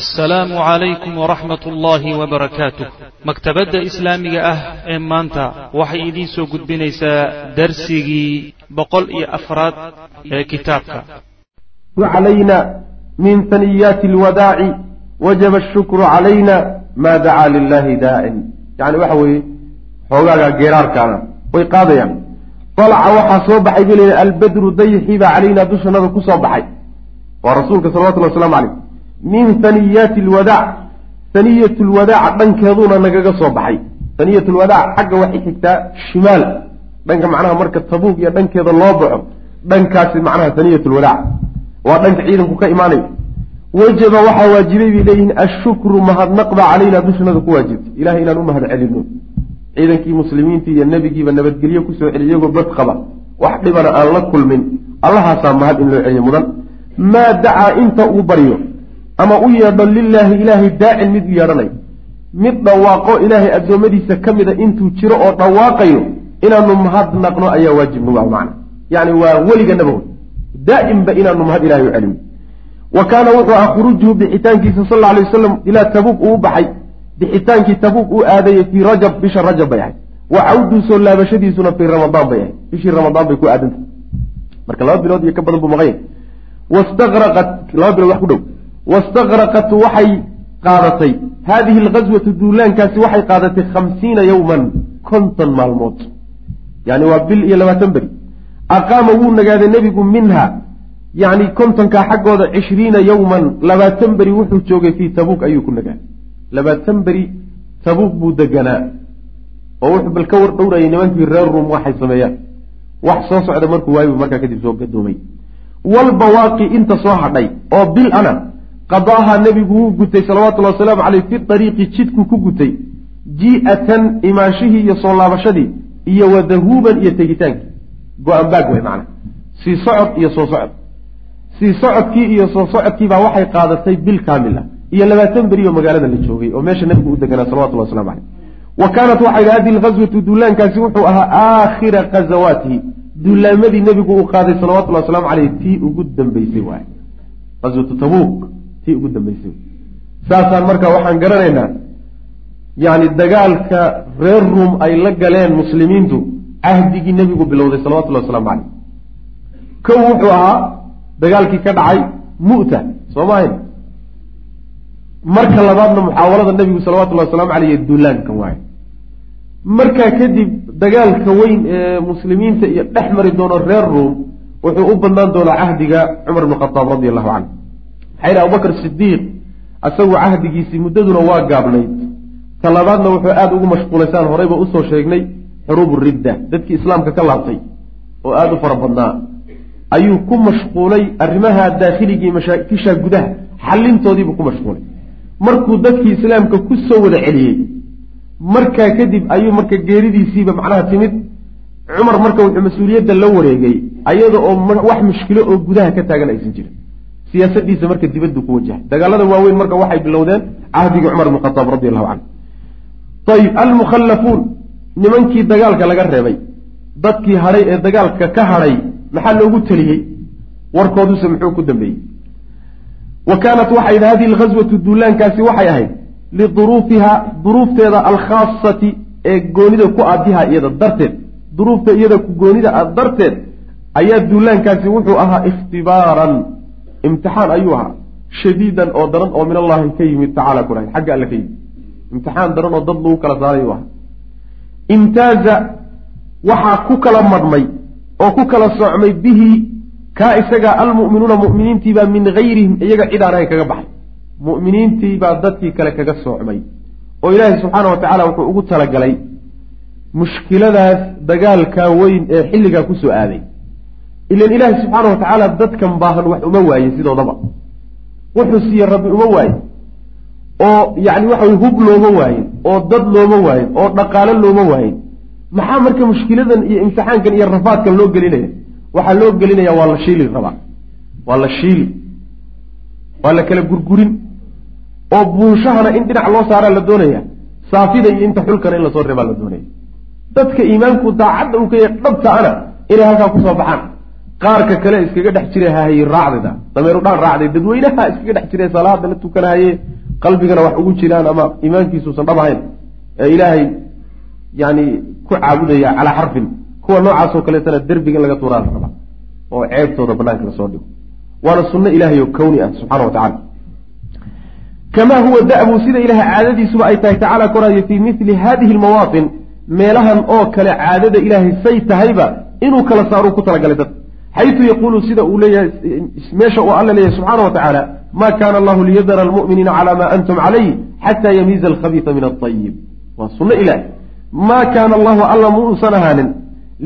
assalaamu calaykum waraxmat ullaahi wabarakaatuh maktabadda islaamiga ah ee maanta waxay idiin soo gudbinaysaa darsigii boqol iyo afraad ee kitaabka. Calayna min haniyaati alwadaaci wajaba ashukru calayna maa dacaa lilahi daa'in yani waxa weeye xoogaaga geeraarkaana way qaadayaan. Dalaca waxaa soo baxay bay leedahay albadru dayxiba calayna dushanada ku soo baxay. Waa rasuulka salawatullhi waslamu caleyh min haniyaati alwadaac haniyat lwadaac dhankeeduna nagaga soo baxay. Haniyat lwadaac xagga waxay xigtaa shimaal. Dhanka macnaha marka tabuug iyo dhankeeda loo baxo dhankaasi macnaha haniyat lwadaac waa dhanka ciidanku ka imaanaya. Wajaba waxaa waajibay bay leeyihiin ashukru mahadnaqba calayna dushanada ku waajibtay ilahay inaan u mahad celino. Ciidankii muslimiintii iyo nebigiiba nabadgelyo ku soo celiy iyagoo bad qaba wax dhibana aan la kulmin. Allahaasaa mahad in loo celiyo mudan. Maa dacaa inta uu baryo ama u yeedho lilaahi ilaahay daacin mid u yeedhanayo mid dhawaaqo ilaahay addoommadiisa ka mida intuu jiro oo dhawaaqayo inaanu mahadnaqno ayaa waajib nagu ah macna. Yacni waa weliganaba wey daa'imba inaanu mahad ilahay u celino wa kaana wuxuu ahaa khuruujuhu bixitaankiisa sal alay wasalam ilaa tabuuk uu baxay. Bixitaankii tabuuk uu aadayey fii rajab bisha rajab bay ahayd. Wa cawduu soo laabashadiisuna fii ramadaan bay ahayd. Bishii ramadaan bay ku aadantay. Marka laba bilood iyo ka badan buu maqanya wastaqraqat laba bilood wax ku dhow wastaqraqat waxay qaadatay haadihi alghaswatu duulaankaasi waxay qaadatay khamsiina yowman konton maalmood yani waa bil iyo labaatan beri aqaama wuu nagaaday nebigu minha yacni kontonkaa xaggooda cishriina yowman labaatan beri wuxuu joogay fii tabuuk ayuu ku nagaaday labaatan beri tabuuk buu deganaa oo wuxuu bal ka war dhowrayay nimankii reer ruum waxay sameeyaan wax soo socda markuu waayibu markaa kadib soo gadoomay walbawaaqi inta soo hadhay oo bil ana qadaaha nebigu wuu gutay salawatullahi wasalaamu caleyh fi dariiqi jidku ku gutay ji'atan imaanshihii iyo soo laabashadii iyo wadahuuban iyo tegitaankii go'aan baag way macna. Sii socod iyo soo socod. Sii socodkii iyo soo socodkiibaa waxay qaadatay bil kaamil ah iyo labaatan beri oo magaalada la joogay oo meesha nebigu u deganaa salawatullahi waslamu caleyh wa kaanat waxay hadi lghaswatu duulaankaasi wuxuu ahaa aakhira ghazawaatihi. Duulaamadii nebigu uu qaaday salawatullahi waslamu caleyh tii ugu dambeysay waay aswatu tabuuk tii ugu dambeysay saasaan marka waxaan garanaynaa yacni dagaalka reer ruum ay la galeen muslimiintu cahdigii nebigu bilowday salawatullahi waslamu caleyh kow wuxuu ahaa dagaalkii ka dhacay mu'ta soo maahayn marka labaadna muxaawalada nebigu salawatullahi waslamu caleyh duulaankan waaye. Markaa kadib dagaalka weyn ee muslimiinta iyo dhex mari doono reer ruum wuxuu u badnaan doonaa cahdiga cumar bn khadaab radi allahu canhu yidhi abubakr sidiiq isagu cahdigiisii muddaduna waa gaabnayd ta labaadna wuxuu aada ugu mashquulaysaan horeyba u soo sheegnay xuruubu ridda dadkii islaamka ka laabtay oo aada u fara badnaa. Ayuu ku mashquulay arrimaha daakhiligai mashaakisha gudaha xalintoodiibuu ku mashquulay. Markuu dadkii islaamka ku soo wada celiyey markaa kadib ayuu marka geeridiisiiba macnaha timid cumar marka wuxuu mas'uuliyadda la wareegay ayada oo wax mushkilo oo gudaha ka taagan aysan jirin siyaasadiisa marka dibaddu ku wajahay. Dagaalada waaweyn marka waxay bilowdeen cahdigii cumar bn khataab radi allahu canhu. Ayib almukhallafuun nimankii dagaalka laga reebay dadkii hadhay ee dagaalka ka hadhay maxaa loogu teliyey warkooduse muxuu ku dambeeyey. Wa kaanat waxay ahayd hadihi alghaswatu duulaankaasi waxay ahayd liduruufiha duruufteeda alkhaasati ee goonida ku aadiha iyada darteed. Duruufta iyada ku goonida a darteed ayaa duulaankaasi wuxuu ahaa ikhtibaaran imtixaan ayuu ahaa. Shadiidan oo daran oo min allahi ka yimid tacaala kulahay xagga alle ka yimid. Imtixaan daran oo dad lagu kala saaray u ahaa. Imtaaza waxaa ku kala madhmay oo ku kala socmay bihi kaa isaga almu'minuuna mu'miniintiibaa min hayrihim iyaga cid aan ahayn kaga baxay. Mu'miniintiibaa dadkii kale kaga soocmay oo ilaahay subxaana wa tacaala wuxuu ugu talagalay mushkiladaas dagaalka weyn ee xilligaa ku soo aaday ilan ilaahi subxaana wa tacaala dadkan baahan wax uma waayin sidoodaba. Wuxuu siiye rabbi uma waayin oo yacni waxa way hub looma waayin oo dad looma waayin oo dhaqaalo looma waayin. Maxaa marka mushkiladan iyo imtixaankan iyo rafaadkan loo gelinaya waxaa loo gelinaya waa la shiili rabaa. Waa la shiili waa la kala gurgurin. Oo buunshahana in dhinac loo saaraa la doonaya saafida iyo inta xulkana in la soo reebaa la doonaya. Dadka iimaanku daacadda uu ka yahay dhabta ana inay halkaa ku soo baxaan qaarka kale iskaga dhex jira hahaye raacdida dameeru dhaan raacday dadweynaha iskaga dhex jira salaada la tukanahaye qalbigana wax ugu jiraan ama iimaankiisuusan dhab ahayn ee ilaahay yani ku caabudaya calaa xarfin. Kuwa noocaasoo kaleetana derbiga in laga tuuraa la rabaa oo ceebtooda banaanka la soo dhigo. Waana sunno ilaahay oo kowni ah subxana wa tacala kamaa huwa da'bu sida ilahay caadadiisuba ay tahay tacaala koraayo fii mili hadihi lmawaatin meelahan oo kale caadada ilaahay say tahayba inuu kala saaruu ku talagalay dad xaytu yaquulu sida uu leeyahay meesha uu alla leeyahay subxaana wa tacaala ma kaana allahu liyadara almu'miniina cala ma antum calayh xataa yamiiza alkhabiisa min aayib waa sunno ilaah maa kaana allahu alla mu uusan ahaanin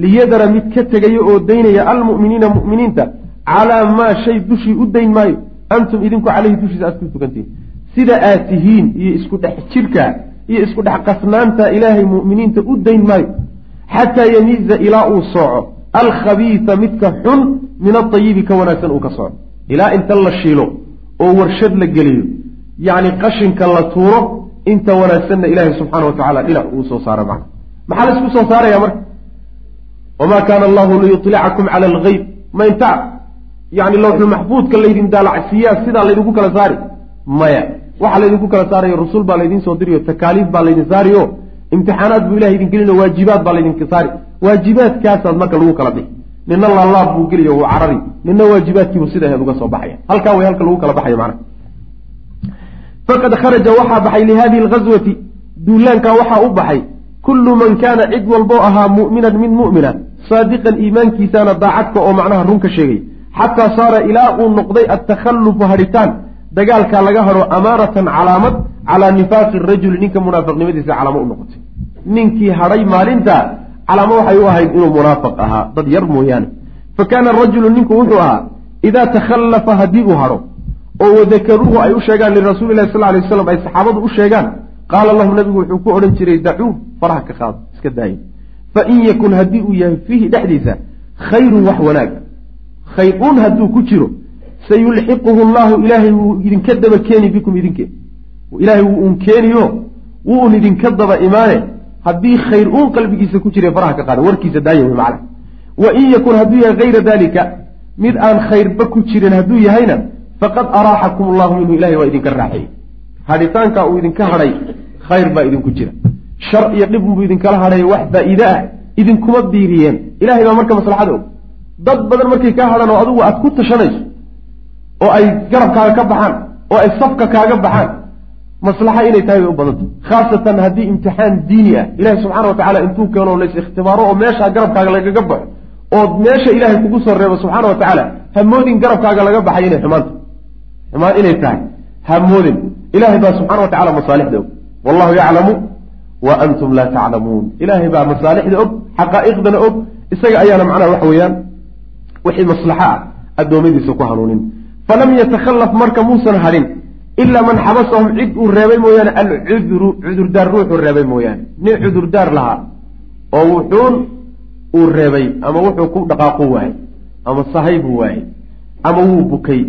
liyadara mid ka tegaya oo daynaya almu'miniina mu'miniinta calaa maa shay dushii u dayn maayo antum idinku caleyhi dushiisa aad ku tukantihin sida aad tihiin iyo isku dhex jirka iyo isku dhex qasnaanta ilaahay mu'miniinta u dayn maayo xataa yamiiza ilaa uu sooco alkhabiisa midka xun min aayibi ka wanaagsan uu ka sooco ilaa inta la shiilo oo warshad la geliyo yacni qashinka la tuuro inta wanaagsanna ilaahay subxaana wa tacala dhinac uu soo saara macna. Maxaa la isku soo saaraya marka? Wamaa kaana allahu liyulicakum cala algeyb ma inta yani lawxulmaxfuudka laydin daalacsiiyaa sidaa laydinku kala saari? Maya. Waxaa laydinku kala saarayo rusul baa laydin soo diriyo takaaliif baa laydin saariyo imtixaanaad buu ilahay idin gelino waajibaad baa laydinka saari waajibaadkaasaad marka lagu kala bixi nina laalaab buu geliyo wuu carari nina waajibaadkiibu sida aheed uga soo baxaya. Halkaa way halka lagu kala baxayo macnaha faqad kharaja waxaa baxay lihadihi alghaswati duulaankaa waxaa u baxay kullu man kaana cid walboo ahaa mu'minan min mu'mina saadiqan iimaankiisaana daacadka oo macnaha run ka sheegay xataa saara ilaa uu noqday attakhallufu hadhitaan dagaalkaa laga hadho amaaratan calaamad calaa nifaaqi rajuli ninka munaafiqnimadiisa calaamo u noqotay. Ninkii hadhay maalinta calaamo waxay u ahayd inuu munaafiq ahaa. Dad yar mooyaane. Fa kaana rajulu ninku wuxuu ahaa idaa takhallafa haddii uu hadho oo wadakaruuhu ay u sheegaan lirasuuli lahi sal lay waslam ay saxaabadu u sheegaan qaala lahu nabigu wuxuu ku odhan jiray dacuu faraha ka qaado iska daaya fa in yakun haddii uu yahay fiihi dhexdiisa khayrun wax wanaag. Khayr un hadduu ku jiro sayulxiquhu llahu ilaahay wuu idinka daba keeni bikum idinke. Ilaahay wuu un keeniyo wuu un idinka daba imaane haddii khayr uun qalbigiisa ku jira faraha ka qaada warkiisa daaya wa in yakun hadduu yahay hayra dalika mid aan khayrba ku jirin hadduu yahayna faqad araaxakum allahu minhu ilahay waa idinka raaxeeyey hadhitaankaa uu idinka hadhay khayr baa idinku jira. Shar iyo dhibunbuu idinkala hadhay wax faa-iide ah idinkuma biiriyeen. Ilahay baa marka maslaxada og dad badan markay kaa hadhaan oo adigu aad ku tashanayso oo ay garabkaaga ka baxaan oo ay safka kaaga baxaan maslaxa inay tahay bay u badanta khaasatan haddii imtixaan diini ah ilahi subxana wa tacala intuu keeno lays ikhtibaaro oo meeshaa garabkaaga lagaga baxo oo meesha ilaahay kugu soo reebo subxaana wa tacaala hamoodin garabkaaga laga baxay inay xumaanta xumaan inay tahay. Hamoodin ilahay baa subxana wa tacala masaalixda og. Wallahu yaclamu wa antum laa taclamuun ilaahay baa masaalixda og xaqaa'iqdana og. Isaga ayaana macnaha waxa weeyaan wixii maslaxo ah addoommadiisa ku hanuunin. Falam yatakhallaf marka muusan hadhin ilaa man xabasahum cid uu reebay mooyaane alcudru cudurdaar ruuxuu reebay mooyaane nin cudurdaar lahaa oo wuxuun uu reebay ama wuxuu ku dhaqaaqu waayey ama sahay buu waayey ama wuu bukay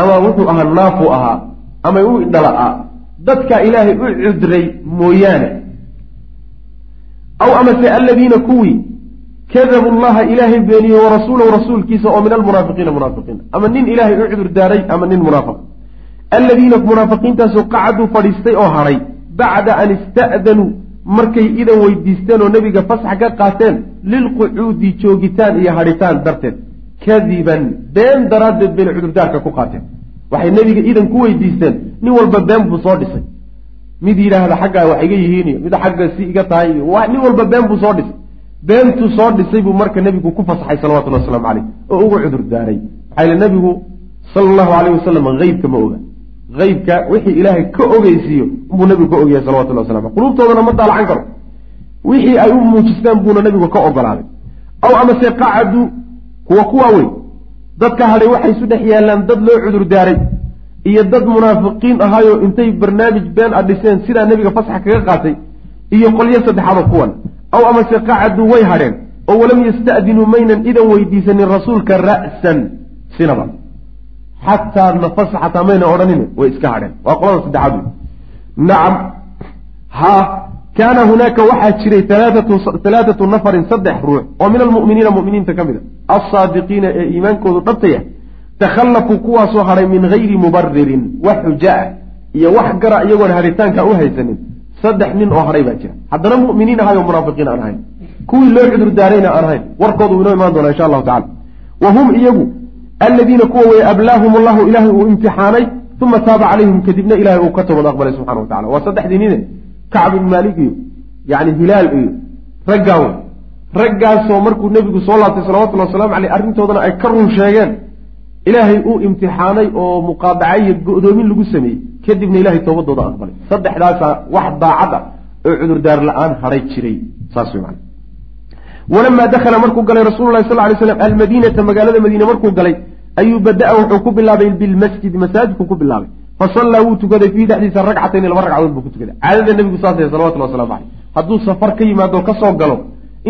ama wuxuu ahaa naafuu ahaa ama u idhala-a dadka ilaahay u cudray mooyaane aw amase aladiina kuwii kadabu llaha ilaahay beeniyey warasuulahu rasuulkiisa oo min almunaafiqiina munaafiqiin ama nin ilaahay u cudur daaray ama nin munaafiq aladiina munaafiqiintaasoo qacaduu fadhiistay oo hadhay bacda an ista'danuu markay idan weydiisteen oo nebiga fasax ka qaateen lilqucuudi joogitaan iyo hadhitaan darteed. Kadiban been daraaddeed bayna cudurdaarka ku qaateen. Waxay nebiga idan ku weydiisteen. Nin walba been buu soo dhisay. Mid yidhaahda xaggaa wax iga yihiin iyo mid xagga si iga tahay iyo nin walba been buu soo dhisay. Beentuu soo dhisay buu marka nebigu ku fasaxay salawatullahi waslamu caleyh oo ugu cudur daaray maxaa yile nebigu sala allahu alayh wasalam heybka ma oga heybka wixii ilaahay ka ogeysiiyo unbuu nebigu ka ogyahay salawatullah waslam quluubtoodana ma daalacan karo. Wixii ay u muujistaan buuna nebigu ka ogolaaday. Aw amase qacaduu kuwa kuwaa wey dadka hadhay waxay isu dhex yaallaan dad loo cudur daaray. Iyo dad munaafiqiin ahaayo intay barnaamij been a dhiseen sidaa nebiga fasax kaga qaatay. Iyo qolyo saddexaadoo kuwan aw amase qacaduu way hadheen oo walam yasta'dinuu maynan idan weydiisanin rasuulka ra'san. Sinaba xataa nafasa xataa mayna odhanin way iska hadheen waa qolada saddexaad wey nacam haa kaana hunaaka waxaa jiray halaathatu nafarin saddex ruux oo min almu'miniina mu'miniinta ka mid a alsaadiqiina ee iimaankoodu dhabtaya takhallafuu kuwaasoo hadhay min gayri mubaririn wax xuja ah iyo wax gara iyagoon hadhitaanka u haysanin saddex nin oo hadhay baa jira haddana mu'miniin ahay oo munaafiqiin aan ahayn kuwii loo cudur daarayna aan ahayn warkoodu inoo imaan doonaa insha allahu tacala wa hum iyagu aladiina kuwa weye ablaahum allahu ilaahay uu imtixaanay uma taaba calayhim kadibna ilahay uu ka toobad aqbalay subxana wa tacala waa saddexdii nine kacb ibn maalik iyo yani hilaal iyo raggaa wey raggaasoo markuu nebigu soo laabtay salawatullhi wasalaamu caleyh arrintoodana ay ka run sheegeen ilaahay uu imtixaanay oo muqaadaca iyo go-doomin lagu sameeyey kadibna ilahay toobadooda aqbalay saddexdaasaa wax daacad ah oo cudurdaar la'aan hadhay jiray saas wey man walamaa dakhala markuu galay rasuululahi sal lay slam almadiinata magaalada madiine markuu galay ayuu bada-a wuxuu ku bilaabay bilmasjid masaajidku ku bilaabay fasallaa wuu tukaday fiihi dhexdiisa ragcatayn laba ragcadood buu ku tukaday caadada nebigu saasay salawatullah waslamu caleyh hadduu safar ka yimaado ka soo galo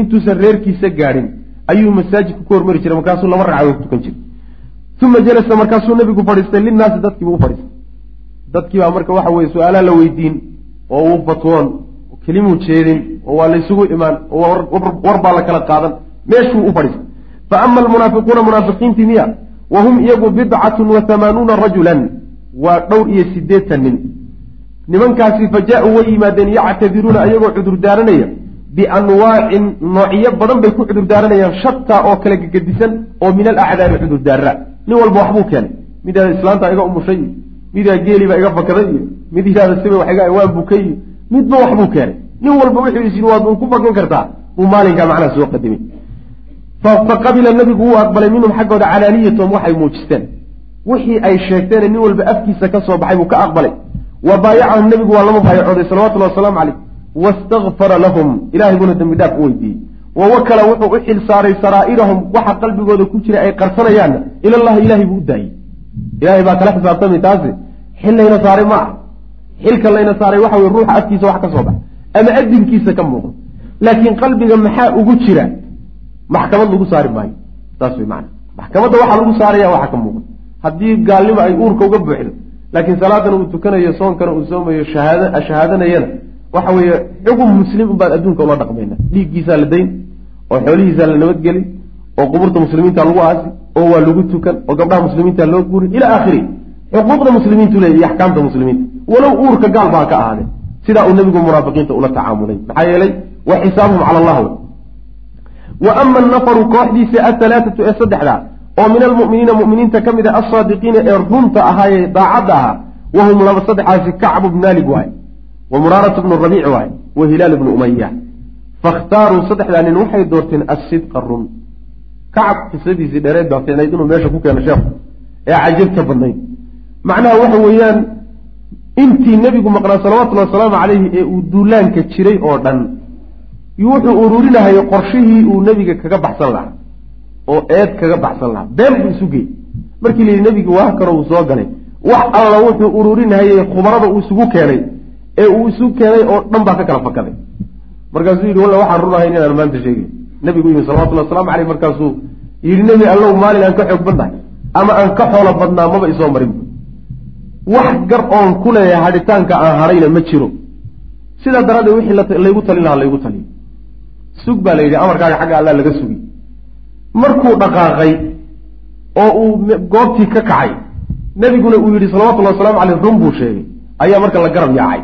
intuusan reerkiisa gaadhin ayuu masaajidku ku hormari jiray markaasuu laba ragcadood tukan jiray uma jalasa markaasuu nebigu fadhiistay linnaasi dadkiibuu u fadhiistay dadkiibaa marka waxa weye su'aalaha la weydiin oo uu fatwoon kelimuu jeedin oo waa laysugu imaan oo war baa la kala qaadan. Meeshuu u fadhiistay fa ama almunaafiquuna munaafiqiintii miya wa hum iyagu bidcatun wa hamaanuuna rajulan. Waa dhowr iyo siddeetan nin. Nimankaasi fa jaa-uu way yimaadeen yactadiruuna ayagoo cudur daaranaya bianwaacin noocyo badan bay ku cudur daaranayaan shataa oo kala gegedisan oo min alacdaari cudur daarra nin walba waxbuu keenay. Mid yihahda islaanta iga umushay iyo mid yihahda geeliibaa iga fakaday iyo mid yihahda siba wax iga waan bukay iyo midba waxbuu keenay. Nin walba wuxuu is waad ku fakan kartaa. Buu maalinkaa macnaha soo qadimay faqabila nabigu wuu aqbalay minhum xaggooda calaaniyatahum waxay muujisteen. Wixii ay sheegteene nin walba afkiisa ka soo baxay buu ka aqbalay. Wa baayacahum nebigu waa lama baayacooday salawatullahi wasalaamu caleyh wastakfara lahum ilahay buuna dembi dhaaf u weydiiyey. Wa wakala wuxuu u xil saaray saraa'irahum waxa qalbigooda ku jira ay qarsanayaanna. Ilallahi ilahay buu u daayey. Ilahay baa kala xisaabtamay taasi. Xil layna saaray ma ah xilka layna saaray waxa weye ruuxa afkiisa wax ka soo baxa. Ama adinkiisa ka muuqda laakiin qalbiga maxaa ugu jira? Maxkamad lagu saari maayo. Saas wey maana maxkamadda waxaa lagu saaraya waxa ka muuqda haddii gaalnimo ay uurka uga buuxdo laakiin salaadana uu tukanayo soonkana uu soomayo shahaad shahaadanayana waxa weeye xugum muslim unbaan adduunka ula dhaqmayna. Dhiiggiisaa la dayn oo xoolihiisaa la nabadgelin oo qubuurta muslimiinta lagu aasi oo waa lagu tukan oo gabdhaha muslimiinta loo guurin ila aakhiri. Xuquuqda muslimiintu leeya iyo axkaamta muslimiinta walow uurka gaal baa ka ahaadee sidaa uu nebigu munaafiqiinta ula tacaamulay maxaa yeelay wa xisaabuhum cala allah wa ama annafaru kooxdiisa athalaatatu ee saddexda oo min almu'miniina mu'miniinta ka mid a alsaadiqiina ee runta ahaayee daacadda ahaa wahum laba saddexaasi kacbu bn maalig waaye wa muraaratu bnu rabiic waaye wa hilaal bnu umaya fakhtaaruu saddexdaa nin waxay doorteen assidqa run. Kacab qisadiisii dheereed baa fiicnayd inuu meesha ku keeno sheekhu ee cajabta badnayd. Macnaha waxa weeyaan intii nebigu maqnaa salawatullahi wasalaamu calayhi ee uu duulaanka jiray oo dhan wuxuu ururinahayay qorshihii uu nebiga kaga baxsan lahaa oo eed kaga baxsan lahaa. Been buu isu geey markii la yidhi nebigi waa karo uu soo galay. Wax alla wuxuu ururinahayey khubarada uu isugu keenay ee uu isu keenay oo dhan baa ka kala fakaday markaasuu yidhi walla waxaan runahayn inaan maanta sheegay nebigu yimi salawatullahi waslamu caleyh markaasuu yidhi nebi allow maalin aan ka xoog badnahay ama aan ka xoolo badnaa maba isoo marin wax gar oon ku leeyahay hadhitaanka aan hadhayna ma jiro. Sidaa daraaddeed wixii laygu talin lahaa laygu taliyo sug baa la yidhi amarkaaga xagga allah laga sugi. Markuu dhaqaaqay oo uu goobtii ka kacay nebiguna uu yidhi salawatullahi waslamu caleyh run buu sheegay. Ayaa marka la garab yaacay.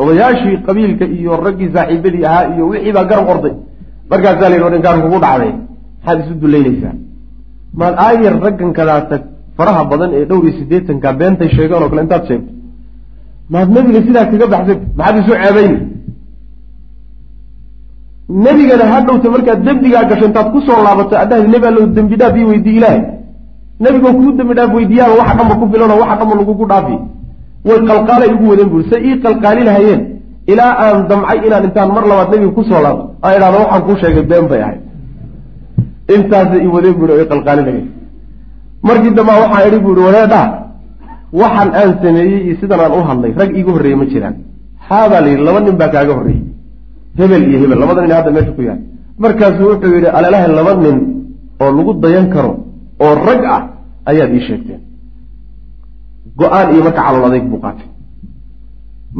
Odayaashii qabiilka iyo raggii saaxiibadii ahaa iyo wixii baa garab orday. Markaasaa la yidhi odhinkaan kugu dhacday. Maxaad isu dullaynaysaa. Maad aayar raggan kadaata faraha badan ee dhowr iyo siddeetanka beentay sheegeen oo kale intaad sheegto. Maad nebiga sidaa kaga baxsad maxaad isu ceebayni? Nebigana ha dhowta markaad dembigaa gasho intaad ku soo laabato adhahdi nebi allow dembi dhaaf ii weydii ilaahay. Nebigoo kuu dembi dhaaf weydiiyaaba waxa dhanba ku filanoo waxa dhanba lagugu dhaafi. Way qalqaalay igu wadeen buuri say ii qalqaali lahayeen ilaa aan damcay inaan intaan mar labaad nebiga ku soo laabto. Aan idhahdo waxaan kuu sheegay been bay ahayd. Intaasay ii wadeen buuri i qalqaali lahayeen markii dambaa waxaa idhi buuhi wareedha waxan aan sameeyey iyo sidan aan u hadlay rag iiga horreeyey ma jiraan. Haabaa la yidhi laba nin baa kaaga horreeyey. Hebel iyo hebel labada nin hadda meesha ku yahay markaasuu wuxuu yidhi alalaha laba nin oo lagu dayan karo oo rag ah ayaad ii sheegteen. Go'aan iyo marka calool adayg buu qaatay.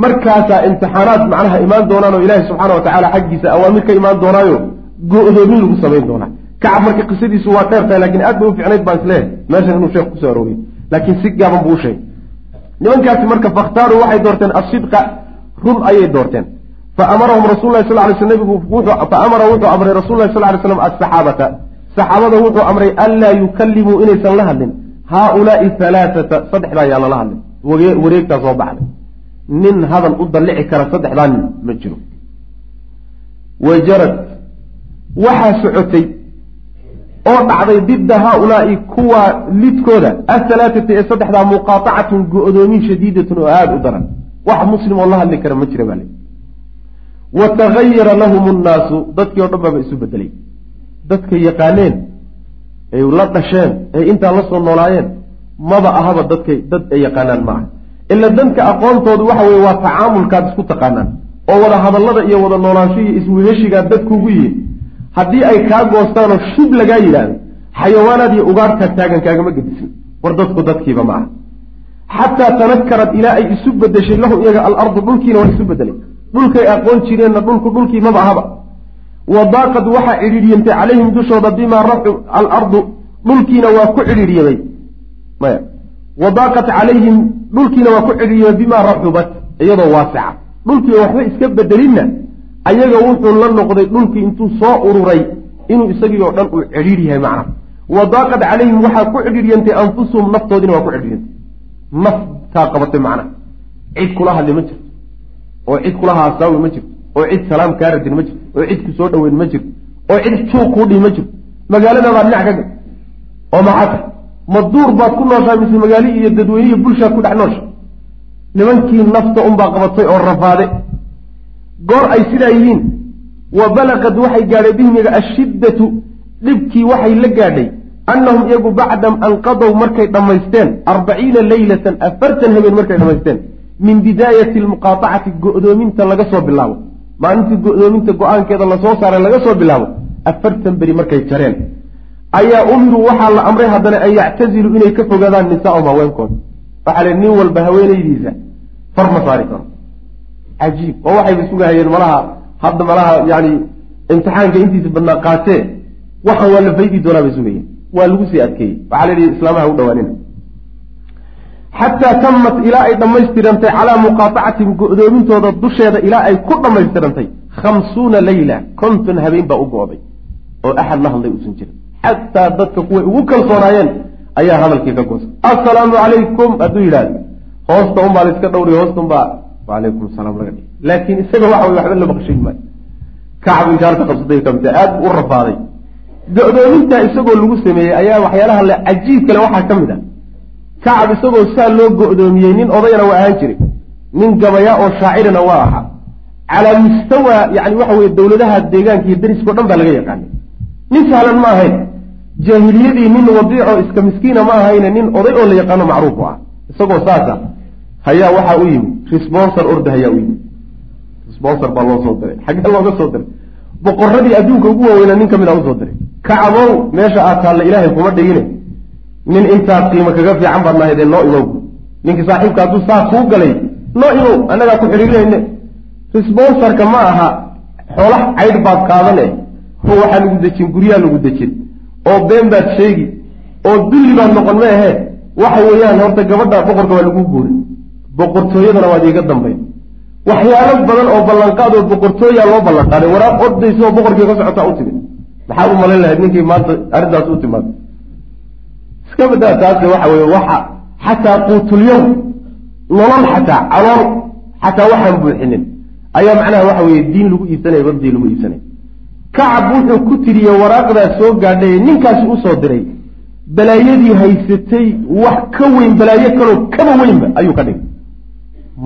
Markaasaa imtixaanaad macnaha imaan doonaan oo ilaahi subxaana wa tacaala xaggiisa awaamir ka imaan doonaayo go-doomin lagu samayn doonaa kacab marka qisadiisu waa dheer tahay laakiin aad bay u ficnayd baan isleehay meeshan inuu sheekh ku soo arooriyo laakiin si gaaban buu u sheegay. Nimankaasi marka fakhtaaruu waxay doorteen asidqa run ayay doorteen. Faamarahum rasul lahi sal lay sl nabigu faamara wuxuu amray rasul lahi sal lay slam asaxaabata saxaabada wuxuu amray anlaa yukallimuu inaysan la hadlin. Haaulaai halaaata saddexdaa yaa lala hadlin. Wareegtaa soo baxday nin hadal u dallici kara saddexdaa nin ma jiro. Wajarad waxaa socotay oo dhacday didda haaulaai kuwa lidkooda. Ahalaaati ee saddexdaa muqaatacatun go-doomin shadiidatun oo aada u daran. Wax muslim oo la hadli kara ma jira baa wa tagayara lahum nnaasu dadkii oo dhan baaba isu bedelay dadkay yaqaaneen ay la dhasheen ay intaa la soo noolaayeen maba ahaba dadkay dad ay yaqaanaan ma aha. Ila dadka aqoontoodu waxa weye waa tacaamulkaad isku taqaanaan. Oo wada hadallada iyo wada noolaansho iyo isweheshigaa dadkuugu yihiin haddii ay kaa goostaanoo shib lagaa yidhaahdo iyo ugaarhkaa taagan kaagama gedisin. War dadku dadkiiba ma aha. Xataa tanakarad ilaa ay isu bedeshay lahu iyaga alardu dhulkiina waa isu bedelay dhulkay aqoon jireenna dhulku dhulkii maba ahaba wadaaqad waxaa cidhiidhiyantay calayhim dushooda bimaa raxu alardu dhulkiina waa ku cidhiidhiyamay maya. Wadaaqat calayhim dhulkiina waa ku cidhiidhiyamay bimaa raxubat iyadoo waasica. Dhulkii waxba iska bedelinna ayaga wuxuu la noqday dhulkii intuu soo ururay inuu isagii oo dhan uu cidhiidh yahay macna wadaaqad calayhim waxaa ku cidhiidhyantay anfusuhum naftoodiina waa ku cidhiidhyantay naftaa qabatay macna cid kula hadli ma jirto. Oo cid kula haasaawi ma jirto. Oo cid salaam kaa radin ma jirto. Oo cid ku soo dhaweyn ma jirto. Oo cid juuq kuu dhihi ma jirto. Magaaladabaad dhinac ka gal oo maxata ma duur baad ku nooshaa mise magaali iyo dadweyne iyo bulshaad ku dhex noosha? Nimankii nafta unbaa qabatay oo rafaade goor ay sidaa yihiin wa balaqad waxay gaadhay bihim iyaga ashiddatu dhibkii waxay la gaadhay annahum iyagu bacda anqadow markay dhammaysteen arbaciina leylatan afartan habeen markay dhammaysteen min bidaayati almuqaatacati go-doominta laga soo bilaabo. Maalintii go-doominta go'aankeeda la soo saaray laga soo bilaabo afartan beri markay jareen. Ayaa umiruu waxaa la amray haddana an yactaziluu inay ka fogaadaan nisaahum haweenkooda waxaa le nin walba haweenaydiisa far ma saari karo cajiib oo waxayba sugahayeen malaha hadda malaha yani imtixaanka intiisa badnaa qaatee waxaan waa la faydi doonaa bay sugayeen waa lagu sii adkeeyey waxaa la islaamaha u dhawaanina xataa tamat ilaa ay dhammaystirantay calaa muqaatacatihim go-doomintooda dusheeda ilaa ay ku dhammaystirantay khamsuuna leyla konton habeen baa u go-day oo axad la hadlay uusan jirin xataa dadka kuway ugu kalsoonaayeen ayaa hadalkii ka goostay assalaamu calaykum hadduu yidhahdo hoosta unbaa la iska dhowriy hoosta unbaa wacalaykum asalaam laga dhigi laakiin isaga waxa way waxba la maqshin maayo kacab inkaarta qabsatay kamida aad u rafaaday go-doomintaa isagoo lagu sameeyey ayaa waxyaalaha le cajiib kale waxaa ka mid ah. Kacab isagoo saa loo go-doomiyey nin odayana waa ahaan jiray. Nin gabaya oo shaacirina waa ahaa. Calaa mustawa yani waxa weye dowladaha deegaanka iyo dariskao dhan baa laga yaqaanay. Nin sahlan ma ahayn. Jaahiliyadii nin wadiico iska miskiina ma ahayne nin oday oo la yaqaano macruuf u ah. Isagoo saasa hayaa waxaa u yimi responsor orda hayaa u yimi responsor baa loo soo diray. Xaggee looga soo diray? Boqoradii adduunka ugu waaweynaa nin ka mid a u soo diray. Kacabow meesha aad taalla ilaahay kuma dhigine. Nin intaad qiimo kaga fiican baad nahaydee noo imow ninkii saaxiibka hadduu saa kuu galay noo imow annagaa ku xidhiirinayne responsorka ma aha. Xoolaha caydh baad qaadane. Ho waxaa lagu dejin guryaa lagu dejin. Oo been baad sheegi. Oo dulli baad noqon ma ahee waxa weeyaan horta gabadha boqorka waa lagu guurin boqortooyadana waad iiga dambayn. Waxyaalo badan oo ballanqaad oo boqortooyaa loo ballanqaaday waraaq ordaysa oo boqorkii ka socotaa u timid. Maxaad u malayn lahayd ninkii maanta arrintaas u timaado iska badaa taase waxa weye waxa xataa quutulyow nolol xataa calool xataa waxaan buuxinin. Ayaa macnaha waxa weye diin lagu iibsanaya babdii lagu iibsanaya kacab wuxuu ku tiriyey waraaqdaas soo gaadhay ninkaasi u soo diray. Balaayadii haysatay wax ka weyn balaayo kaloo kaba weynba ayuu ka dhigay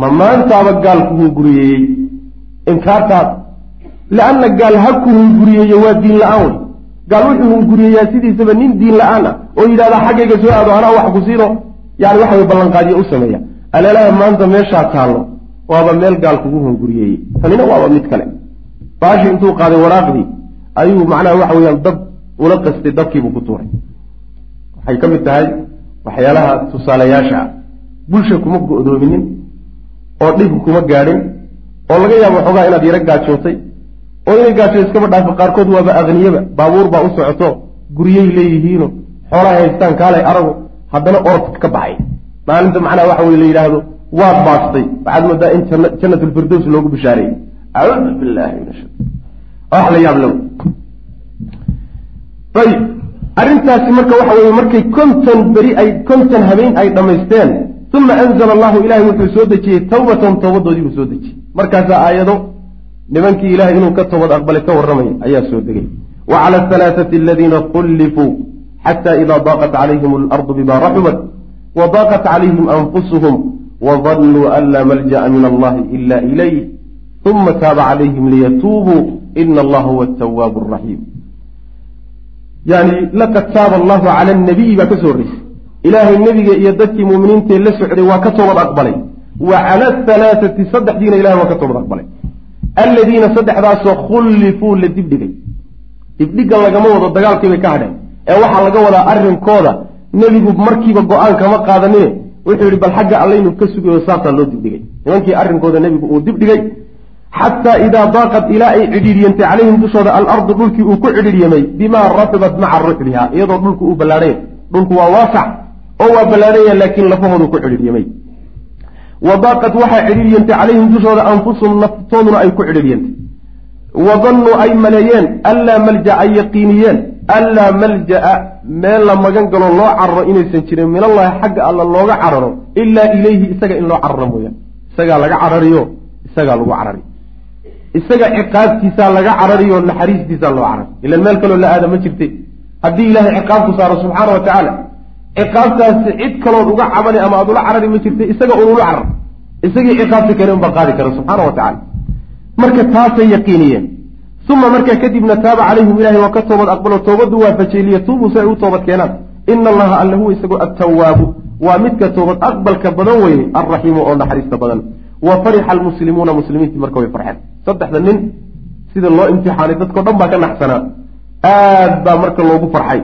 ma maantaaba gaal ku hunguriyeeyey inkaartaad. Lianna gaal ha ku hunguriyeeye waa diin la'aan wey. Gaal wuxuu hunguriyeeyaa sidiisaba nin diin la'aan ah oo yidhahdaa xaggayga soo aado anaa wax ku siino. Yani waxa way ballanqaadiyo u sameeya. Aleelaha maanta meeshaa taallo waaba meel gaal kugu hunguriyeeyey tanina waaba mid kale. Baashi intuu qaaday waraaqdii ayuu macnaha waxa weyaan dab ula qastay dabkiibuu ku tuuray. Waxay ka mid tahay waxyaalaha tusaalayaasha. Ah bulsha kuma go-doominin oo dhib kuma gaadhin oo laga yaabo xoogaa inaad yaro gaajootay oo inay gaajo iskaba dhaafo qaarkood waaba aqniyaba baabuur baa u socoto guryay leeyihiino xoolahay haystaan kaalay arago haddana orod ka baxay. Maalinta macnaha waxa weye la yidhaahdo waad baastay waxaad moodaa in jannatulfirdows loogu bishaareeyey acuudu billahi min ashai wax la yaab low ayib arrintaasi marka waxa weye markay konton beri ay konton habeen ay dhammaysteen uma anzala allahu ilahay wuxuu soo dejiyey tawbatan towbadoodii buu soo dejiyey markaasaa aayado nimankii ilahay inuu ka toobad aqbalay ka warramaya ayaa soo degay wa cala alhalaaثati aladiina kullifuu xata ida daaqat calayhim alardu bima raxubat wa daaqat calayhim anfusuhum wadanuu an laa malja'a min allahi ila ilayh uma taaba calayhim liyatuubuu ina allaha huwa atawaabu araxiim yani laqad taaba allahu cala anabiyi baa ka soo horreysay ilaahay nebiga iyo dadkii muuminiintae la socday waa ka toobad aqbalay. Wa cala ahalaaثati saddexdiina ilahay waa ka toobad aqbalay. Alladiina saddexdaasoo khullifuu la dibdhigay dibdhiga lagama wado dagaalkiibay ka hadheen. Ee waxaa laga wadaa arrinkooda nebigu markiiba go'aan kama qaadanine wuxuu yihi bal xagga allaynu ka sugayo saasaa loo dibdhigay nimankii arrinkooda nebigu uu dibdhigay xataa idaa daaqad ilaa ay cidhiidhiyantay calayhim dushooda alardu dhulkii uu ku cidhiidhyamay bimaa raxibat maca ruxliha iyadoo dhulku uu ballaadhaya dhulku waa waasac oo waa ballaadhaya laakiin lafahoodu ku cidhiidhyamay wa daaqad waxaa cidhiiryantay calayhim dushooda anfusuhum naftooduna ay ku cidhiiryantay wa dannuu ay maleeyeen anlaa malja ay yaqiiniyeen anlaa malja'a meel la magan galo loo cararo inaysan jirin minallahi xagga alla looga cararo ilaa ilayhi isaga in loo cararo mooyaan. Isagaa laga carariyo isagaa lagu carari. Isaga ciqaabtiisaa laga carariyo naxariistiisaa loo carari. Ilan meel kaloo la aada ma jirte haddii ilaahay ciqaabku saaro subxaana wa tacaala ciqaabtaasi cid kalood uga cabani ama aad ula carari ma jirta isaga un ula carar. Isagii ciqaabta kale unbaa qaadi kara subxaana wa tacala marka taasay yaqiiniyeen. Uma markaa kadibna taaba calayhim ilahay waa ka toobad aqbalo toobaddu waafajiyey liyatuubuu si ay u toobad keenaan. Ina allaha alla huwa isagoo attawaabu waa midka toobad aqbalka badan weye alraxiimu oo naxariista badan. Wa farixa almuslimuuna muslimiintii marka way farxeen. Saddexda nin sida loo imtixaanay dadkao dhan baa ka naxsanaa. Aad baa marka loogu farxay.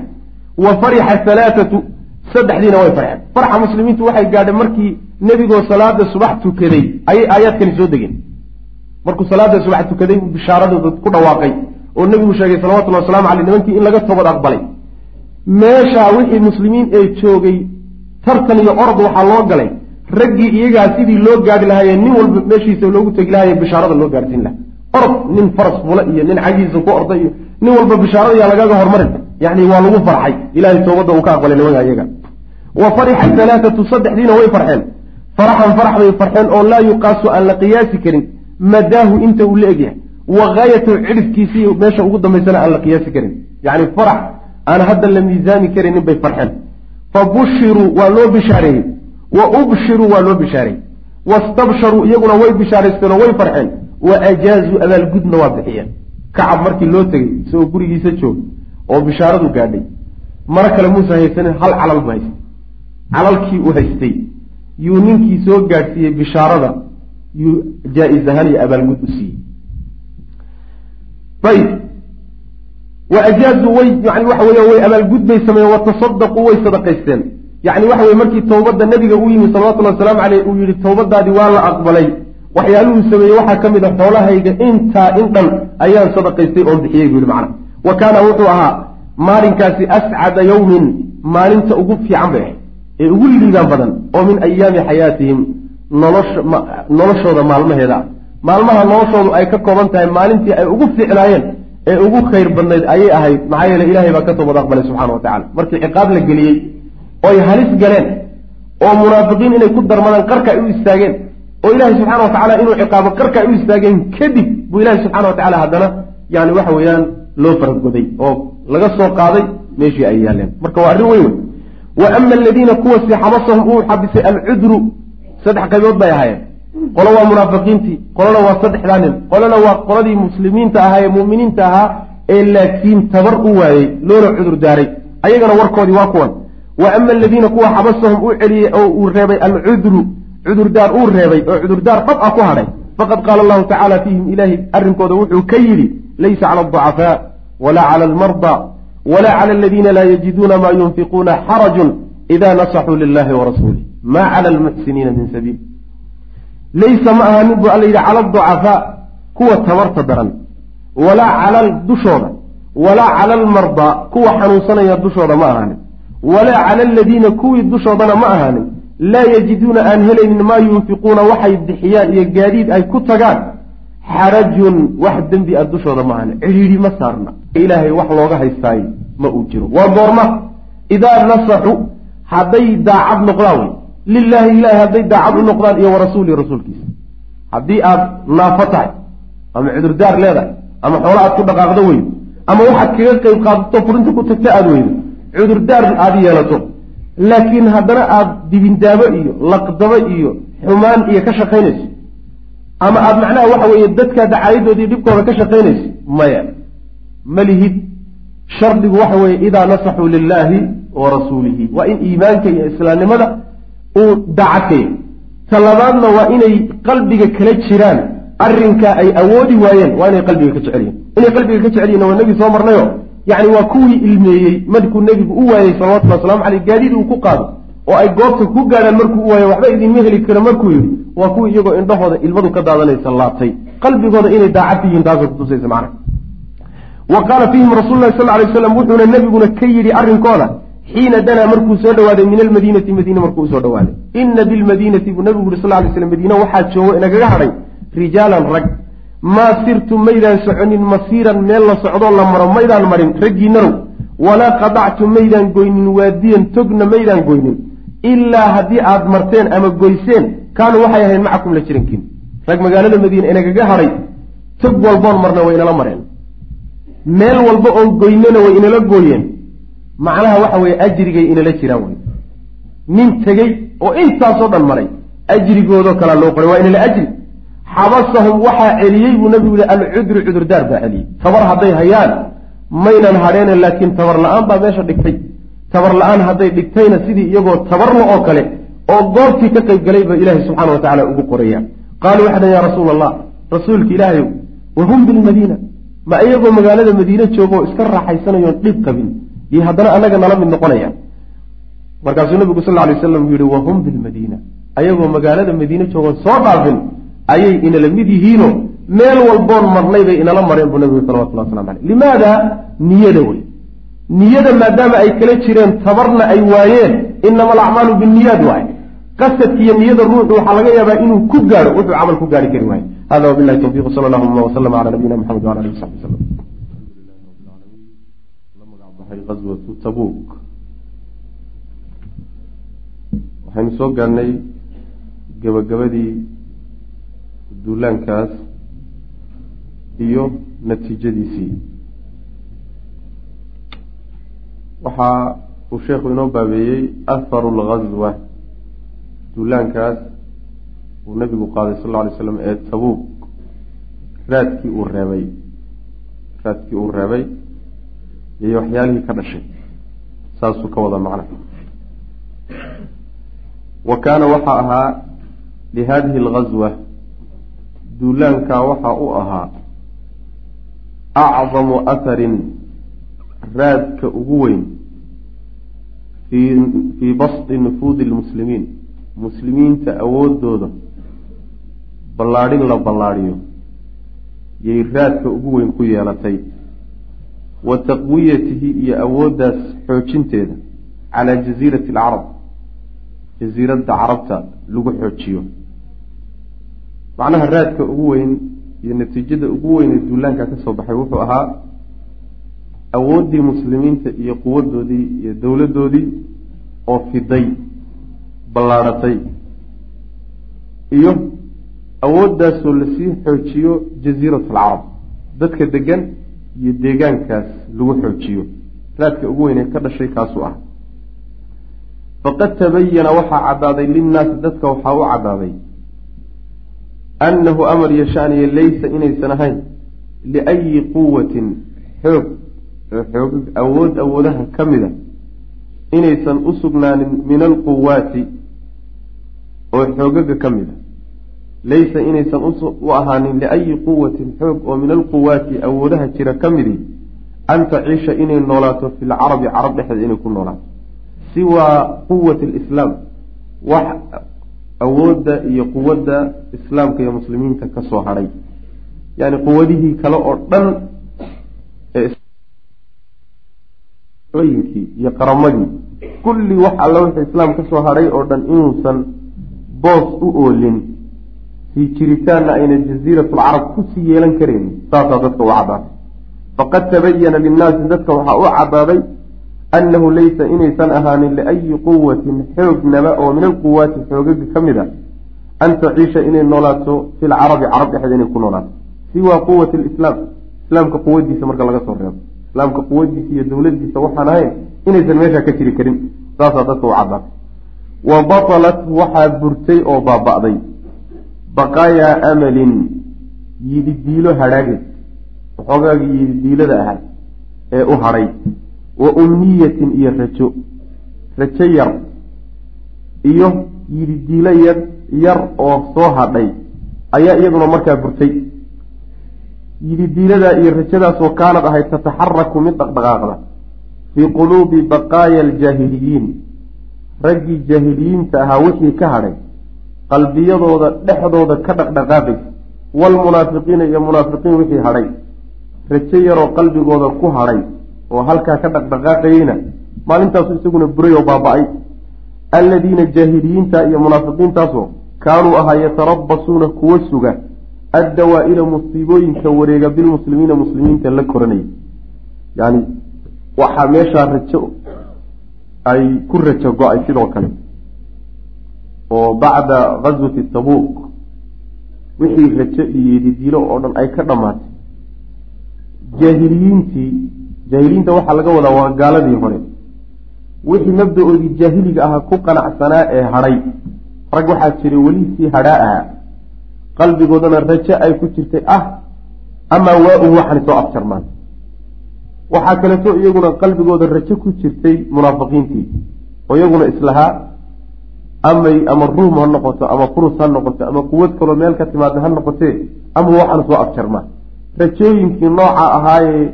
Wa farixa halaaatu saddexdiina way farxeen. Farxa muslimiintu waxay gaadheen markii nebigoo salaada subax tukaday. Ayay aayaadkani soo degeen. Markuu salaada subax tukaday buu bishaaradooda ku dhawaaqay oo nebigu sheegay salawatullahi waslamu caleyh nimankii in laga toobad aqbalay. Meeshaa wixii muslimiin ee joogay tartan iyo orod waxaa loo galay. Raggii iyagaa sidii loo gaadhi lahaayee nin walba meeshiisa loogu tegi lahaye bishaarada loo gaadhsiin laha orod nin faras fula iyo nin cagiisa ku orda iyo nin walba bishaarada yaa lagaga hormarin. Yani waa lagu farxay. Ilahay toobadda uu ka aqbalay nimanka iyaga wa farixa halaaatu saddexdiina way farxeen. Faraxan farax bay farxeen oo laa yuqaasu aan la qiyaasi karin madaahu inta uu la egyahay wa gaayatahu cidhifkiisii meesha ugu dambaysana aan la qiyaasi karin. Yacni farax aan hadda la miisaami karaynin bay farxeen. Fa bushiruu waa loo bishaareeyey. Wa ubshiruu waa loo bishaareeyey. Wastabsharuu iyaguna way bishaaraysteen oo way farxeen. Wa ajaazuu abaalgudna waa bixiyeen. Kacab markii loo tegey isagoo gurigiisa jooga oo bishaaradu gaadhay. Maro kale muusa haysanin hal calal bu haystay calalkii uu haystay yuu ninkii soo gaadhsiiyey bishaarada yuu jaa-is ahaan iyo abaalgud u siiyey. Ayb wa ajaazuu way yani waxa weya way abaalgud bay sameeyeen watasadaquu way sadaqaysteen. Yani waxa weye markii towbadda nabiga u yimi salawatullahi wasalaamu caleyh uu yihi towbadaadii waa la aqbalay. Waxyaaluhuu sameeyey waxaa ka mid a xoolahayga intaa in dhan ayaan sadaqaystay oon bixiyey buu yihi macna wa kaana wuxuu ahaa maalinkaasi ascada yowmin maalinta ugu fiican bay ahayd ee ugu liibaan badan oo min ayaami xayaatihim noloshooda maalmaheeda. Maalmaha noloshoodu ay ka kooban tahay maalintii ay ugu fiicnaayeen ee ugu khayr badnayd ayay ahayd maxaa yeele ilahay baa ka toobad aqbalay subxana wa tacala markii ciqaab la geliyey oy halis galeen oo munaafiqiin inay ku darmadaan qarka ay u istaageen oo ilahay subxana wa tacala inuu ciqaabo qarka ay u istaageen kadib buu ilahi subxana wa tacala haddana yani waxa weeyaan loo faragoday oo laga soo qaaday meeshii ay yaaleen. Marka waa arrin weyn wey wa ama aladiina kuwasi xabasahum uu xabisay alcudru saddex qaybood bay ahaayeen qolo waa munaafiqiintii qolona waa saddexdaa nin qolona waa qoladii muslimiinta ahaa ee mu'miniinta ahaa ee laakiin tabar u waayey loona cudur daaray ayagana warkoodii waa kuwan wa ama aladiina kuwa xabasahum uu celiyey oo uu reebay alcudru cudurdaar uu reebay oo cudurdaar dhab ah ku hadhay faqad qaala allahu tacala fiihim ilaahi arrinkooda wuxuu ka yidhi laysa cala alducafaa wala cala almarda wla clى aladiina laa yajiduuna ma yunfiquuna xaraju ida nasaxuu lilahi warasuulih ma clى lmuxsiniina min sabiil laysa ma ahaanin buu alla yidhi cala aducafaa kuwa tabarta daran walaa cala dushooda walaa cala almardaa kuwa xanuunsanaya dushooda ma ahaanin walaa cala aladiina kuwii dushoodana ma ahaanin laa yajiduuna aan helaynin maa yunfiquuna waxay bixiyaan iyo gaadiid ay ku tagaan xarajun wax dembi a dushooda ma ahaanin cidhiidhi ma saarna ilaahay wax looga haystaay ma uu jiro. Waa goorma idaa nasaxu hadday daacad noqdaan wey. Lilaahi ilahi hadday daacad u noqdaan iyo warasuulihi rasuulkiisa. Haddii aad naafo tahay ama cudurdaar leedahay ama xoolo aad ku dhaqaaqdo weydo ama waxaad kaga qeyb qaadato furinta ku tagta aada weydo cudurdaar aada yeelato laakiin haddana aada dibindaabo iyo laqdabo iyo xumaan iyo ka shaqaynayso ama aada macnaha waxa weeye dadka dacaayadooda iyo dhibkooda ka shaqaynayso maya. Ma lihid shardigu waxa weeye idaa nasaxuu lilaahi wa rasuulihi. Waa in iimaanka iyo islaamnimada uu dacadkaya ta labaadna waa inay qalbiga kala jiraan. Arrinkaa ay awoodi waayeen waa inay qalbiga ka jecel yihiin inay qalbiga ka jecel yihiin waa nebi soo marnayo yacni waa kuwii ilmeeyey markuu nebigu u waayey salawatulli waslamu caleyh gaadiid uu ku qaado oo ay goobta ku gaadhaan markuu u waayo waxba idinma heli karo markuu yidhi waa kuwii iyagoo indhahooda ilmadu ka daadanaysa laabtay. Qalbigooda inay daacad yihiin taasay kutusaysa macna wa qaala fiihim rasuulu lahi sal ly waslam wuxuuna nebiguna ka yidhi arrinkooda xiina danaa markuu soo dhawaaday min almadiinati madiine markuu u soo dhawaaday ina bilmadiinati buu nabigu yuri sal lay slam madiine waxaa joogo inagaga hadhay rijaalan rag. Maa sirtum maydaan soconin masiiran meel la socdoo la maro maydaan marin raggiinarow walaa qadactum maydaan goynin waadiyan togna maydaan goynin. Ilaa haddii aad marteen ama goyseen kaanuu waxay ahayn macakum la jirankiin. Rag magaalada madiine inagaga hadhay tog walboon marna way inala mareen meel walba oon goynana way inala gooyeen. Macnaha waxa weeye ajrigay inala jiraan wey. Nin tegey oo intaasoo dhan maray ajrigoodoo kalaa loo qoray waa inala ajri. Xabasahum waxaa celiyey buu nabigu yihi alcudru cudurdaar baa celiyey. Tabar hadday hayaan maynan hadheene laakiin tabar la'aan baa meesha dhigtay. Tabar la'aan hadday dhigtayna sidii iyagoo tabarla oo kale oo goobtii ka qayb galay ba ilaahay subxaana wa tacala ugu qoraya qaaluu waxay dhan ya rasuula allah rasuulka ilaahayow wahum bilmadiina ma iyagoo magaalada madiine joogaoo iska raaxaysanayoon dhib qabin iyo haddana annaga nala mid noqonaya. Markaasuu nabigu sal lay waslam uu yihi wahum bilmadiina ayagoo magaalada madiine joogoon soo dhaafin ayay inala mid yihiino meel walboon marnay bay inala mareen buu nabigu salawatullah waslamu aleyh limaada? Niyada wey. Niyada maadaama ay kala jireen tabarna ay waayeen inama alacmaalu binniyaad waay. Qasadkiiyo niyada ruuxu waxaa laga yaabaa inuu ku gaadho wuxuu camal ku gaari kari waayo hada wabilahi tawfiq sal allahuma waslama cala nabiyina maxamed wala alihi wasaxbi wasalam azwatu tabuuk waxaynu soo gaadhnay gabagabadii duulaankaas iyo natiijadiisii. Waxa uu sheekhu inoo baabeeyey aharu lgazwa duulaankaas uu nabigu qaaday sal alay slam ee tabuuk. Raadkii uu reebay. Raadkii uu reebay iyo waxyaalihii ka dhashay. Saasuu ka wada macna wa kaana waxaa ahaa lihadihi algazwa duulaankaa waxaa u ahaa acdamu atharin raadka ugu weyn fii fii basdi nufuudi lmuslimiin muslimiinta awooddooda ballaadhin la ballaadhiyo. Yay raadka ugu weyn ku yeelatay. Wa taqwiyatihi iyo awooddaas xoojinteeda calaa jasiirati alcarab jasiiradda carabta lagu xoojiyo. Macnaha raadka ugu weyn iyo natiijada ugu weyn ee duulaanka ka soo baxay wuxuu ahaa awooddii muslimiinta iyo quwaddoodii iyo dowladdoodii oo fiday ballaadhatay iyo awooddaasoo la sii xoojiyo jasiirat alcarab dadka degan iyo deegaankaas lagu xoojiyo. Raadka ugu weyn ee ka dhashay kaasuu ah. Faqad tabayana waxaa caddaaday linnaasi dadka waxaa u caddaaday annahu amar iyo shaniye laysa inaysan ahayn liayi quwatin xoog. Oo awood awoodaha ka mida inaysan u sugnaanin min alquwaati oo xoogaga ka mida laysa inaysan u ahaanin liayi quwatin xoog oo min alquwaati awoodaha jira ka midi an taciisha inay noolaato fi lcarabi carab dhexdeed inay ku noolaato. Siwaa quwati alislaam wax awoodda iyo quwadda islaamka iyo muslimiinta ka soo hadhay yacni quwadihii kale oo dhan eeooyinkii iyo qaramadii kulli wax alla wixii islaam ka soo hadhay oo dhan inuusan boos u oolin sii jiritaanna ayna jaziiratulcarab ku sii yeelan karayn saasaa dadka u caddaatay faqad tabayana linnaasi dadka waxaa u caddaaday annahu laysa inaysan ahaanin liayi quwatin xoognaba oo min alquwaati xoogaga ka mid a an taciisha inay noolaato fi lcarabi carab dhexdeeda inay ku noolaato siwaa quwati lislaam islaamka quwadiisa marka laga soo reebo islaamka quwadiisa iyo dowladiisa waxaan ahayn inaysan meeshaa ka jiri karin saasaa dadka u caddaatay wa batalat waxaa burtay oo baaba'day baqaayaa amalin yididiilo hadhaageed waxoogaagii yididiilada ahaa ee u hadhay wa umniyatin iyo rajo rajo yar iyo yididiilo yar yar oo soo hadhay ayaa iyaduna markaa burtay. Yididiiladaa iyo rajadaasoo kaanad ahayd tataxaraku mid dhaqdhaqaaqda fii quluubi baqaaya aljaahiliyiin. Raggii jaahiliyiinta ahaa wixii ka hadhay qalbiyadooda dhexdooda ka dhaqdhaqaaqaysa waalmunaafiqiina iyo munaafiqiin wixii hadhay. Rajo yaroo qalbigooda ku hadhay oo halkaa ka dhaqdhaqaaqayeyna maalintaasu isaguna buray oo baaba-ay. Alladiina jaahiliyiinta iyo munaafiqiintaasoo kaanuu ahaa yatarabasuuna kuwa suga. Addawaa-ila musiibooyinka wareega bilmuslimiina muslimiinta la koranaya yani waxaa meeshaa rajo ay ku rajo go'ay sidoo kale oo bacda gaswati tabuuq wixii rajo iyo yedidiilo oo dhan ay ka dhammaatay jaahiliyiintii jaahiliyiinta waxaa laga wadaa waa gaaladii hore. Wixii mabda-oodii jaahiliga ahaa ku qanacsanaa ee hadhay. Rag waxaa jiray welisii hadhaa ahaa qalbigoodana rajo ay ku jirtay ah amaa waa-u waxan soo abjarmaan waxaa kaleeto iyaguna qalbigooda rajo ku jirtay munaafiqiintii oo iyaguna islahaa amay ama ruum ha noqoto ama furus ha noqoto ama quwad kaloo meel ka timaada ha noqotee ama waxaan soo abjarmaa rajooyinkii nooca ahaayee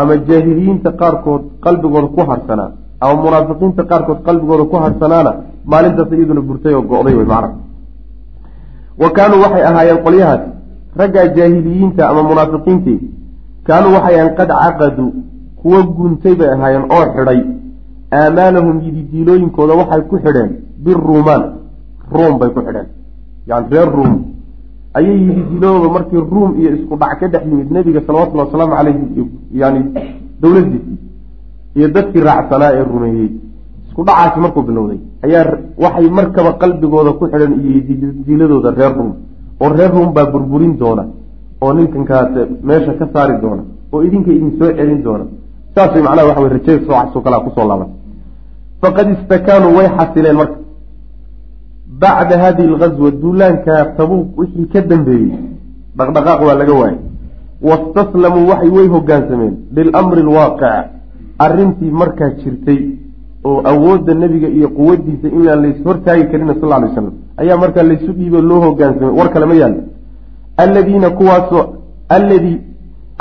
ama jaahiliyiinta qaarkood qalbigooda ku harsanaa ama munaafiqiinta qaarkood qalbigooda ku harsanaana maalintaas iyaduna burtay oo go-day wey macna wa kaanuu waxay ahaayeen qolyahaas raggaa jaahiliyiinta ama munaafiqiintii kaanuu waxay ahayen qad caqaduu kuwo guuntay bay ahaayeen oo xidhay aamaalahum yididiilooyinkooda waxay ku xidheen biruumaan ruum bay ku xidheen. Yani reer ruum. Ayay yididiilooda markii ruum iyo isku dhac ka dhex yimid nebiga salawatullhi wasalaamu caleyhi yani dowladdiisi iyo dadkii raacsanaa ee rumeeyey. Isku dhacaasi markuu bilowday ayaa waxay markaba qalbigooda ku xidhan iyo yididiiladooda reer ruum. Oo reer ruum baa burburin doona oo ninkankaas meesha ka saari doona oo idinka idin soo celin doona saasay macnaha waxa wey rajada soocaso kalaa ku soo laaban. Faqad istakaanuu way xasileen marka. Bacda hadihi alghaswa duulaanka tabuuq wixii ka dambeeyey dhaqdhaqaaq waa laga waayay. Wastaslamuu waxay way hogaansameen. Lilamri alwaaqic arrintii markaa jirtay oo awoodda nebiga iyo quwadiisa inaan lays hortaagi karin sal ly slam ayaa markaa laysu dhiibo loo hogaansamay war kale ma yaalo alladiina kuwaasoo alladii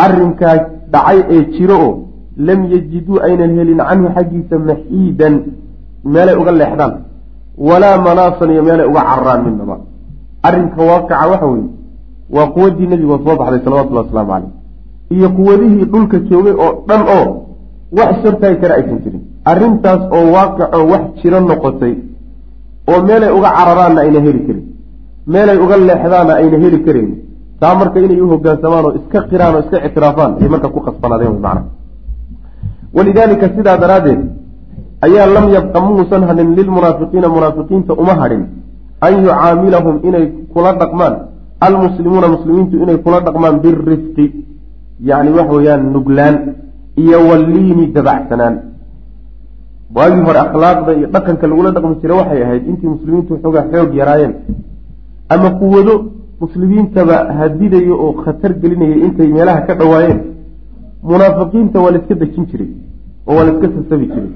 arrinkaa dhacay ee jiro oo lam yajiduu aynan helin canhu xaggiisa maxiidan meelay uga leexdaan walaa manaasan iyo meelay uga cararaan midnaba. Arrinka waaqica waxa weeye waa quwaddii nebigu soo baxday salawatullahi wasalaamu caleyh iyo quwadihii dhulka joogay oo dhan oo wax ishortaagi kara aysan jirin. Arrintaas oo waaqicoo wax jiro noqotay oo meelay uga cararaanna ayna heli karin meelay uga leexdaanna ayna heli karayn taa marka inay u hogaansamaan oo iska qiraan oo iska ictiraafaan ay marka ku qasbanaadeen wy macna walidaalika sidaa daraaddeed ayaa lam yabqa muusan hadhin lilmunaafiqiina munaafiqiinta uma hadhin an yucaamilahum inay kula dhaqmaan almuslimuuna muslimiintu inay kula dhaqmaan birifqi yacni waxa weeyaan nuglaan iyo walliini dabacsanaan waagii hore akhlaaqda iyo dhaqanka lagula dhaqmi jira waxay ahayd intii muslimiintu xoogaa xoog yaraayeen ama quwado muslimiintaba hadidayo oo khatar gelinayay intay meelaha ka dhowaayeen munaafiqiinta waa la iska dejin jiray oo waa la iska sasabi jiray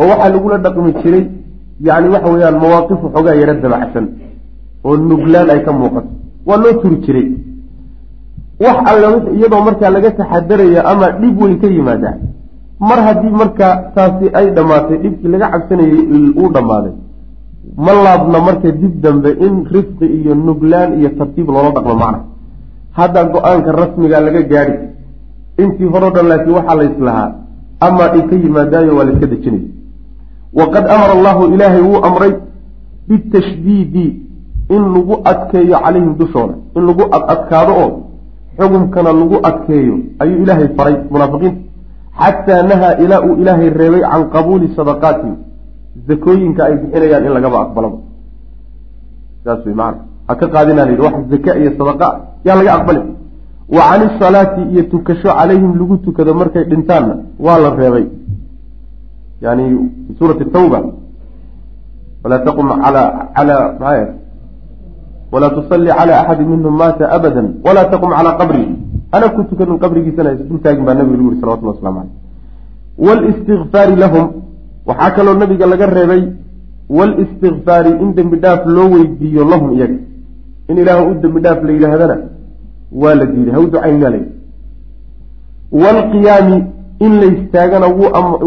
oo waxaa lagula dhaqmi jiray yacni waxa weeyaan mawaaqif waxoogaa yaro dabacsan oo nuglaan ay ka muuqato. Waa loo turi jiray. Wax alla iyadoo markaa laga taxadarayo ama dhib weyn ka yimaada mar haddii markaa taasi ay dhammaatay dhibkii laga cabsanayay uu dhammaaday. Ma laabna marka dib dambe in rifqi iyo nuglaan iyo tartiib loola dhaqmo macna. Hadda go'aanka rasmiga laga gaadhi intii horeo dhan laakiin waxaa la islahaa amaa ay ka yimaadaayo waa la iska dejinaya waqad amara allahu ilaahay wuu amray bitashdiidi in lagu adkeeyo calayhim dushooda in lagu adadkaado oo xukumkana lagu adkeeyo ayuu ilaahay faray munaafiqiinta xataa nahaa ilaa uu ilaahay reebay can qabuuli sadaqaatihim zakooyinka ay bixinayaan in lagaba aqbalaba saas wey maana ha ka qaadinaa la yidhi wax zaka iyo sadaqa yaa laga aqbali wa can isalaati iyo tukasho calayhim lagu tukado markay dhintaanna waa la reebay. Yani fi suurati tawba. Walaa taqum ala ala maay walaa tusalli cala axadi minhum maata abada walaa taqum calaa qabri. Ana ku tukanin qabrigiisana isdultaagin baa nabiga lagu yiri salawatullah waslamu caleyh walistikfaari lahum waxaa kaloo nabiga laga reebay walistikfaari in dembi dhaaf loo weydiiyo lahum iyaga. In ilaah u dembi dhaaf la yidhaahdana waa la diiday. Ha u ducaynaa la waalqiyaami in laystaagana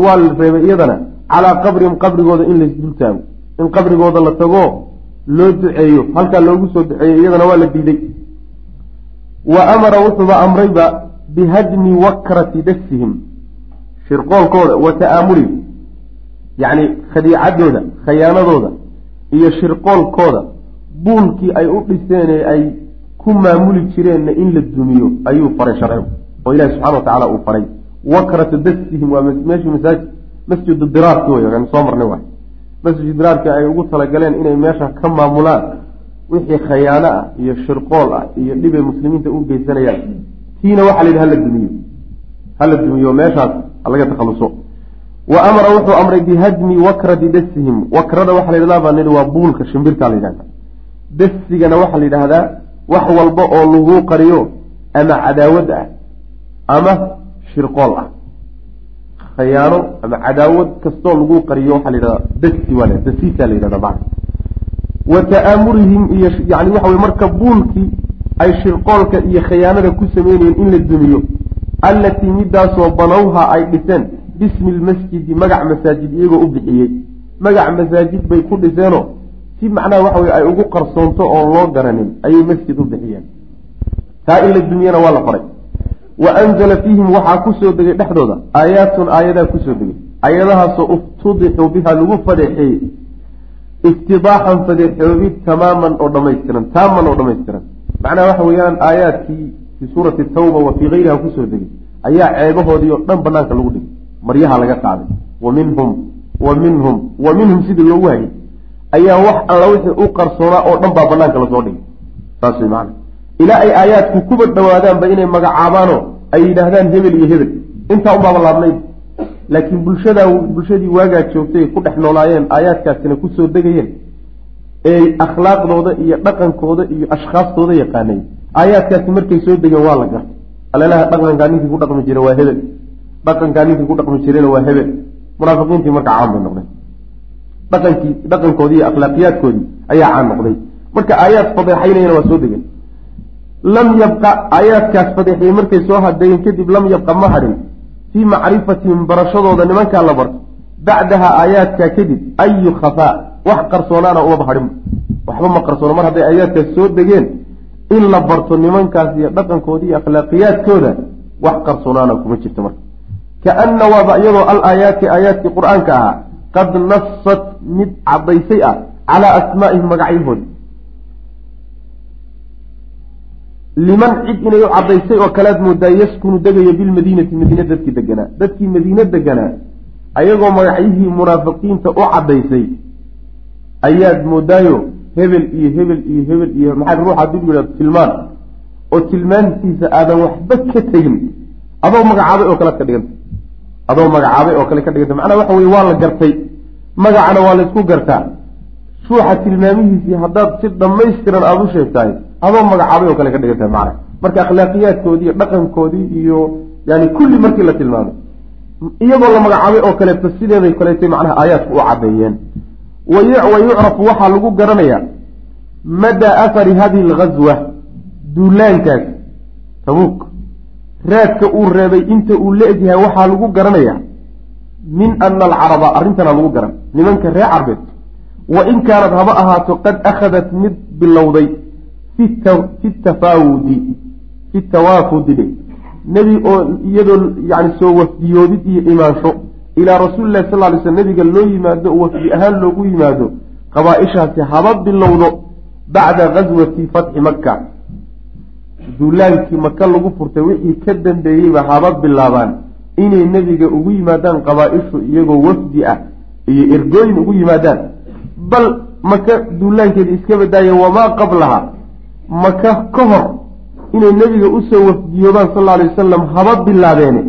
waa la reebay iyadana calaa qabrihim qabrigooda in laysdul taago in qabrigooda la tago loo duceeyo. Halkaa loogu soo duceeyo iyadana waa la diiday. Wa amara wuxuuba amrayba bihadmi wakrati dasihim shirqoolkooda wa ta'aamulihim yacni khadiicadooda khayaanadooda iyo shirqoolkooda. Buulkii ay u dhiseen ee ay ku maamuli jireenna in la dumiyo ayuu faray sharcigu oo ilahi subxana wa tacaala uu faray. Wakratu dasihim waa meeshii masaajid masjidu diraarki wey an soo marnay waay. Masjid diraarki ay ugu talagaleen inay meesha ka maamulaan. Wixii khayaano ah iyo shirqool ah iyo dhibay muslimiinta u geysanayaan. Tiina waxaa la yidhi hala dumiyo. Hala dumiyo meeshaas halaga takhaluso. Wa amara wuxuu amray bihadmi wakrati dasihim wakrada waxaa la yidhahdaa baa nidhi waa buulka shimbirtaa la yidhahda dasigana waxaa la yidhaahdaa wax walba oo lagu qariyo ama cadaawad ah ama shirqool ah. Khayaano ama cadaawad kastoo lagu qariyo waxaa la yidhahdaa dasi waa dasiisa la yidhahda macna wa ta'aamurihim iyo yani waxa wey marka buulkii ay shirqoolka iyo khayaanada ku sameynayeen in la dumiyo allatii midaasoo banowha ay dhiseen bismi lmasjidi magac masaajid iyagoo u bixiyey. Magac masaajid bay ku dhiseenoo si macnaha waxa weye ay ugu qarsoonto oon loo garanin ayay masjid u bixiyeen taa in la dumiyana waa la faray. Wa anzala fiihim waxaa ku soo degay dhexdooda. Aayaatun aayadaa ku soo degay. Aayadahaasoo iftudixuu biha lagu fadeexeeyey iftidaaxan fadeexoobid tamaaman oo dhamaystiran taaman oo dhamaystiran macnaha waxa weeyaan aayaadkii fii suurati tawba wa fii gayriha ku soo degay ayaa ceebahoodii oo dhan banaanka lagu dhigay. Maryaha laga qaaday. Wa minhum wa minhum wa minhum sidii loogu hayay ayaa wax alla wixii u qarsoonaa oo dhan baa banaanka la soo dhigay. Saas way macana ilaa ay aayaadku kuba dhowaadaanba inay magacaabaanoo ay yidhaahdaan hebel iyo hebel. Intaa unbaaba laabnayd. Laakiin bulshadaa bulshadii waagaa joogtay ku dhex noolaayeen aayaadkaasina ku soo degayeen ee akhlaaqdooda iyo dhaqankooda iyo ashkhaastooda yaqaanay. Aayaadkaasi markay soo degeen waa la gartay. Alelaha dhaqankaa ninkii ku dhaqmi jira waa hebel. Dhaqankaa ninkii ku dhaqmi jirayna waa hebel. Munaafiqiintii marka caan bay noqdeen dhaqankii dhaqankoodii iyo akhlaaqiyaadkoodii ayaa caan noqday. Marka aayaad fadeexaynayana waa soo degeen. Lam yabqa aayaadkaas fadeexiyey markay soo hadegeen kadib lam yabqa ma hadhin. Fii macrifatihim barashadooda nimankaa la barto. Bacdaha aayaadkaa kadib ayu khafaa wax qarsoonaana umaba hadhinba waxba ma qarsoono mar hadday aayaadkaas soo degeen in la barto nimankaas iyo dhaqankoodii iyo akhlaaqiyaadkooda wax qarsoonaana kuma jirto marka. Kaana waaba iyadoo al aayaati aayaadkii qur'aanka ahaa qad nasat mid caddaysay ah calaa asmaa'ihim magacyahoodi liman cid inay u caddaysay oo kalead moodaa yaskunu degayo bilmadiinati madiine dadkii deganaa dadkii madiine deganaa ayagoo magacyihii munaafiqiinta u caddaysay ayaad moodaayo hebel iyo hebel iyo hebel iyo maxaa ruux lu yidhahdo tilmaan oo tilmaantiisa aadan waxba ka tegin adoo magacaabay oo kalead ka dhiganta adoo magacaabay oo kale ka dhiganta macnaha waxa weye waa la gartay. Magacana waa laysku gartaa. Ruuxa tilmaamihiisii haddaad si dhammaystiran aada u sheegtahay adoo magacaabay oo kale ka dhigantahay macna marka akhlaaqiyaadkoodii iyo dhaqankoodii iyo yani kulli markii la tilmaamay iyagoo la magacaabay oo kaleeto sideeday kaleetay macnaha aayaadku u caddeeyeen. Wa yucrafu waxaa lagu garanayaa madaa athari hadihi alghaswa duulaankaas tabuuk raadka uu reebay inta uu la egyahay waxaa lagu garanayaa min ana alcaraba arrintana lagu garan nimanka reer carbeed. Wa in kaanad haba ahaato qad akhadat mid bilowday fi tafaawudi fi tawaafudi. Nebi oo iyadoo yani soo wafdiyoodid iyo imaansho ilaa rasuulilahi sal ly sl nabiga loo yimaado wafdi ahaan loogu yimaado qabaa-ishaasi haba bilowdo bacda gaswati fatxi makka duulaankii maka lagu furtay wixii ka dambeeyeyba haba bilaabaan. Inay nebiga ugu yimaadaan qabaa-ishu iyagoo wafdi ah iyo ergooyin ugu yimaadaan. Bal maka duulaankeeda iska badaaya wamaa qablaha? Maka ka hor inay nebiga u soo wafdiyoobaan sal lla alay wasalam haba bilaabeene.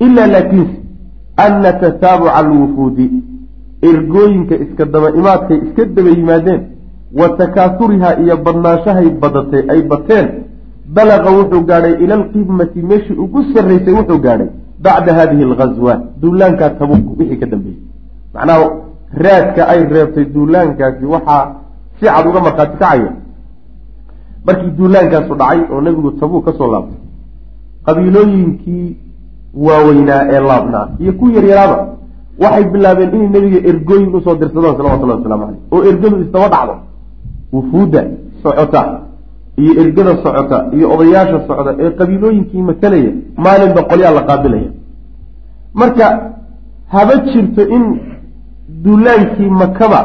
Ilaa laakiinse anna tataabuca alwufuudi ergooyinka iska daba imaadkay iska daba yimaadeen wa takaasurihaa iyo badnaanshahay badatay ay bateen balaqa wuxuu gaadhay ila alqimati meeshii ugu sarraysay wuxuu gaadhay bacda hadihi alghaswa duulaankaa tabuuk wixii ka dambeeyey macnaha raadka ay reebtay duulaankaasi waxaa si cad uga markhaati kacaya markii duulaankaasu dhacay oo nebigu tabuuk ka soo laabtay qabiilooyinkii waaweynaa ee laabnaa iyo ku yaryaraaba waxay bilaabeen inay nebiga ergooyin u soo dirsadaan salawatullahi waslamu caleyh oo ergadu isdaba dhacdo wufuudda socota iyo ergada socota iyo odayaasha socda ee qabiilooyinkii matalaya maalinba qolyaa la qaabilaya. Marka haba jirto in duulaankii makaba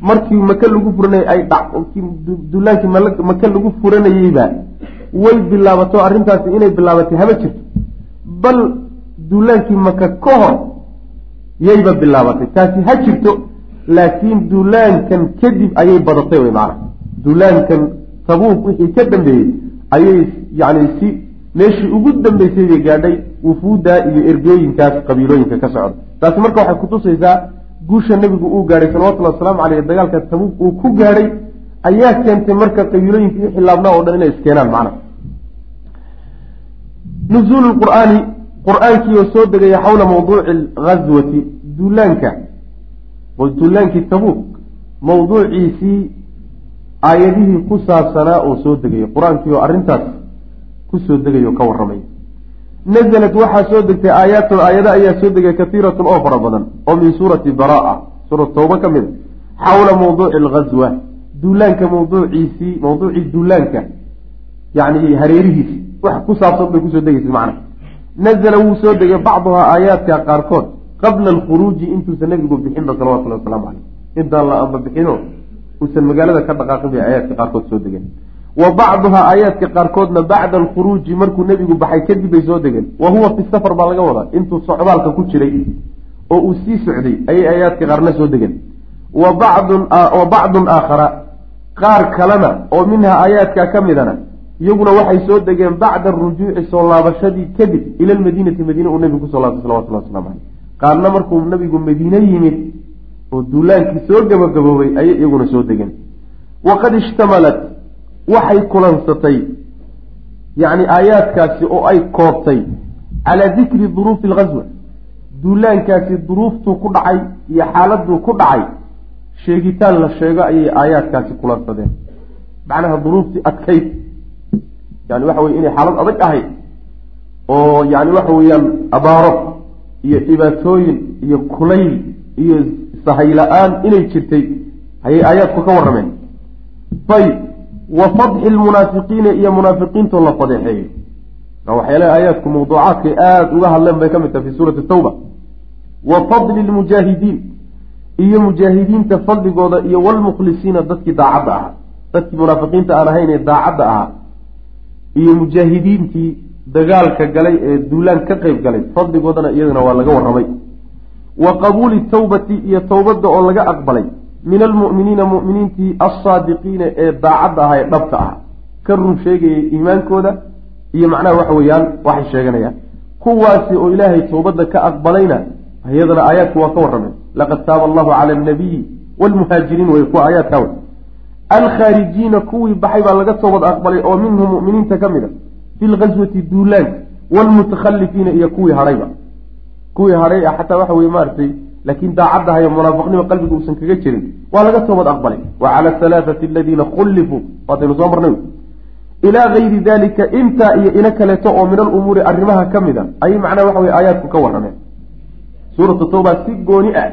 markii maka lagu furanayay ay duulaankii maka lagu furanayeyba way bilaabato arrintaasi inay bilaabatay haba jirto. Bal duulaankii maka ka hor yayba bilaabatay. Taasi ha jirto laakiin duulaankan kadib ayay badatay wey macana duulaankan tabuuk wixii ka dambeeyey ayay yacni si meeshii ugu dambeysay bay gaadhay wufuudda iyo ergooyinkaas qabiilooyinka ka socda. Taasi marka waxay kutusaysaa guusha nebigu uu gaadhay salawatullahi wasalaamu caleyh dagaalka tabuuk uu ku gaadhay ayaa keentay marka qabiilooyinka wixii laabnaa oo dhan inay iskeenaan macna. Nuzuulu qur'aani qur'aankii oo soo degaya xawla mawduuci alghaswati duulaanka duulaankii tabuuk mawduuciisii aayadihii ku saabsanaa oo soo degaya qur'aankii oo arrintaas ku soo degayo ka warramay. Nazalad waxaa soo degtay aayaatun. Aayado ayaa soo degay katiiratun oo fara badan. Oo min suurati baraa. Suurat tawba ka mid. A xawla mawduuci alghaswa duulaanka mawduuciisii mawduucii duulaanka yacni hareerihiisi wax ku saabsan bay ku soo degaysa macna. Nazala wuu soo degay bacduhaa aayaadka qaarkood qabla alkhuruuji intuusan nebigu bixinba salawatullahi wasalaamu caleyh intaan la amba bixino uusan magaalada ka dhaqaaqin bay aayaadka qaarkood soo degeen. Wa bacduhaa aayaadka qaarkoodna bacda alkhuruuji markuu nebigu baxay kadib bay soo degeen. Wa huwa fi safar baa laga wadaa. Intuu socdaalka ku jiray oo uu sii socday ayay aayaadka qaarna soo degeen. Wa bacdun wa bacdun aakhara qaar kalena oo minhaa aayaadka ka midana iyaguna waxay soo degeen bacda arujuuci soo laabashadii kadib ila lmadiinati madiine uu nebigu ku soo laabtay salawatullah waslamu caleyh qaarna markuu nebigu madiine yimid oo duulaankii soo gabagaboobay ayay iyaguna soo degeen. Waqad ishtamalat waxay kulansatay yacni aayaadkaasi oo ay koobtay calaa dikri duruufi alghaswa duulaankaasi duruuftuu ku dhacay iyo xaaladuu ku dhacay sheegitaan la sheego ayay aayaadkaasi kulansadeen. Macnaha duruuftii adkayd yani waxa weye inay xaalad adag ahayd oo yani waxa weeyaan abaaro iyo dhibaatooyin iyo kulayl iyo sahay la'aan inay jirtay ayay aayaadku ka warrameen. Ayb wa fadxi lmunaafiqiina iyo munaafiqiintoo la fadeexeeyo waxyaalaha aayaadku mawduucaadkay aada uga hadleen bay ka mid tahay fi suurati tawba. Wa fadli lmujaahidiin iyo mujaahidiinta fadligooda iyo walmukhlisiina dadkii daacadda ahaa. Dadkii munaafiqiinta aan ahayn ee daacadda ahaa iyo mujaahidiintii dagaalka galay ee duulaan ka qeyb galay fadligoodana iyaduna waa laga warramay wa qabuuli tawbati iyo towbadda oo laga aqbalay. Min almu'miniina mu'miniintii alsaadiqiina ee daacadda ahaa ee dhabta ah. Ka run sheegayay iimaankooda iyo macnaha waxa weeyaan waxay sheeganayaan. Kuwaasi oo ilaahay towbadda ka aqbalayna iyadana aayaadku waa ka warrameen laqad taaba allahu cala alnabiyi waalmuhaajiriin way kuwa aayaadkaa wey alkhaarijiina kuwii baxay baa laga toobad aqbalay oo minhum mu'miniinta ka mid a. Fi lghaswati duulaanka waalmutakhalifiina iyo kuwii hadhayba kuwii hadhay a xataa waxa weye maaragtay laakiin daacaddahayo munaafiqnimo qalbiga uusan kaga jirin waa laga toobad aqbalay. Wa cala alhalaathati aladiina khullifuu waataynu soo marnay. Ilaa gayri dalika intaa iyo ina kaleeto oo min alumuuri arrimaha ka mid a ayay macnaha waxa weye aayaadku ka warrameen. Suuratu tawba si gooni ah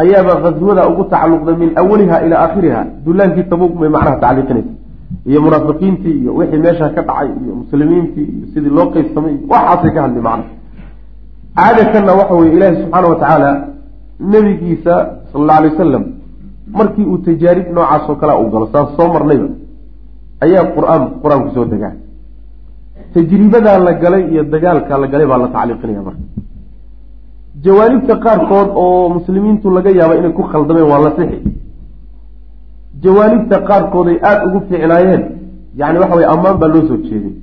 ayaaba khaswada ugu tacalluqday min awaliha ilaa aakhiriha dullaankii tabuuk bay macnaha tacliiqinaysa iyo munaafiqiintii iyo wixii meesha ka dhacay iyo muslimiintii iyo sidii loo qeybsamay iyo waxaasay ka hadli macna caadatanna waxa weye ilaahi subxaana wa tacaala nebigiisa sala alla alay wasalam markii uu tajaarib noocaas oo kale uu galo saas soo marnayba ayaa qur'aan qur'aanku soo degaa. Tajribadaa la galay iyo dagaalkaa la galay baa la tacliiqinaya marka. Jawaanibta qaarkood oo muslimiintu laga yaaba inay ku khaldameen waa la sixi jawaanibta qaarkood ay aada ugu fiicnaayeen yani waxa weye ammaan baa loo soo jeeday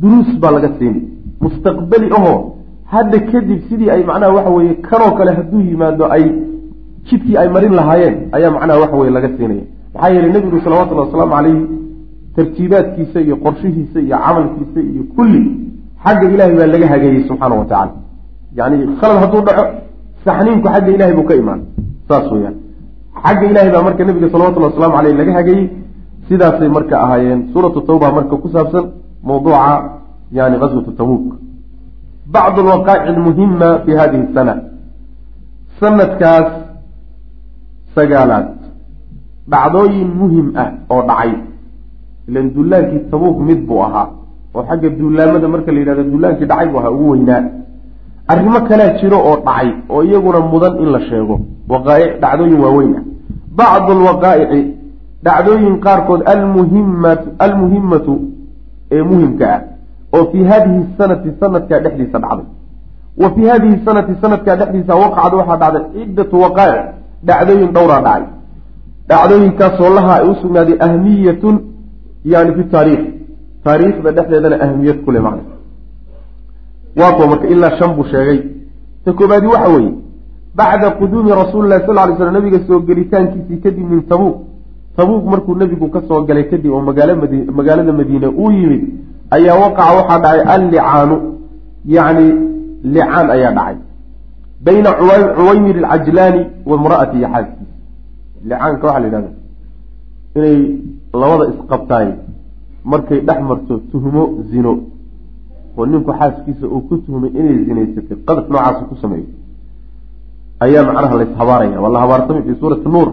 duruus baa laga siini. Mustaqbeli ahoo hadda kadib sidii ay macnaha waxa weeye kanoo kale hadduu yimaado ay jidkii ay marin lahaayeen ayaa macnaha waxa weye laga siinaya. Maxaa yeelay nebigu salawatullahi wasalaamu calayhi tartiibaadkiisa iyo qorshihiisa iyo camalkiisa iyo kulli xagga ilaahay baa laga hageeyey subxaana wa tacala yani khalad hadduu dhaco saxniinku xagga ilahay buu ka imaan. Saas weyaan xagga ilahay baa marka nabiga salawatullhi waslamu aleyh laga hagayey sidaasay marka ahaayeen suuratu tawba marka ku saabsan mawduuca yani gaswatu tabuuk bacdu alwaqaa'ic almuhima fi hadihi sana sanadkaas sagaalaad dhacdooyin muhiim ah oo dhacay ilan dullaankii tabuuk mid buu ahaa oo xagga duulaamada marka la yidhahdo dullaankii dhacay buu ahaa ugu weynaa arrimo kalea jiro oo dhacay oo iyaguna mudan in la sheego waqaa'ic dhacdooyin waaweyn ah bacdu alwaqaa'ici dhacdooyin qaarkood almuhimatu almuhimatu ee muhimka ah oo fii hadihi sanati sanadkaa dhexdiisa dhacday. Wa fii hadihi sanati sanadkaa dhexdiisa waqacad waxaa dhacday ciddatu waqaa'ic dhacdooyin dhowraa dhacay. Dhacdooyinkaasoo laha ay u sugnaaday ahmiyatun yani fi taariikh. Taariikhda dhexdeedana ahmiyad kule macna waa kuwa marka ilaa shan buu sheegay. Ta koobaadi waxa weeye bacda quduumi rasuuli lahi sal ly slam nabiga soo gelitaankiisii kadib min tabuuk tabuuk markuu nebigu ka soo galay kadib oo magaalada madiine uu yimid ayaa waqaca waxaa dhacay allicaanu yacni licaan ayaa dhacay. Bayna cuwaymir alcajlaani wa imra'ati iyo xaaskiisa licaanka waxaa la yidhahda inay labada isqabtaay markay dhex marto tuhmo zino. Oo ninku xaaskiisa uu ku tuhmay inay zinaysatay qadaf noocaasa ku sameeyo ayaa macnaha lays habaaraya. Waa la habaarsamay fii suurati nuur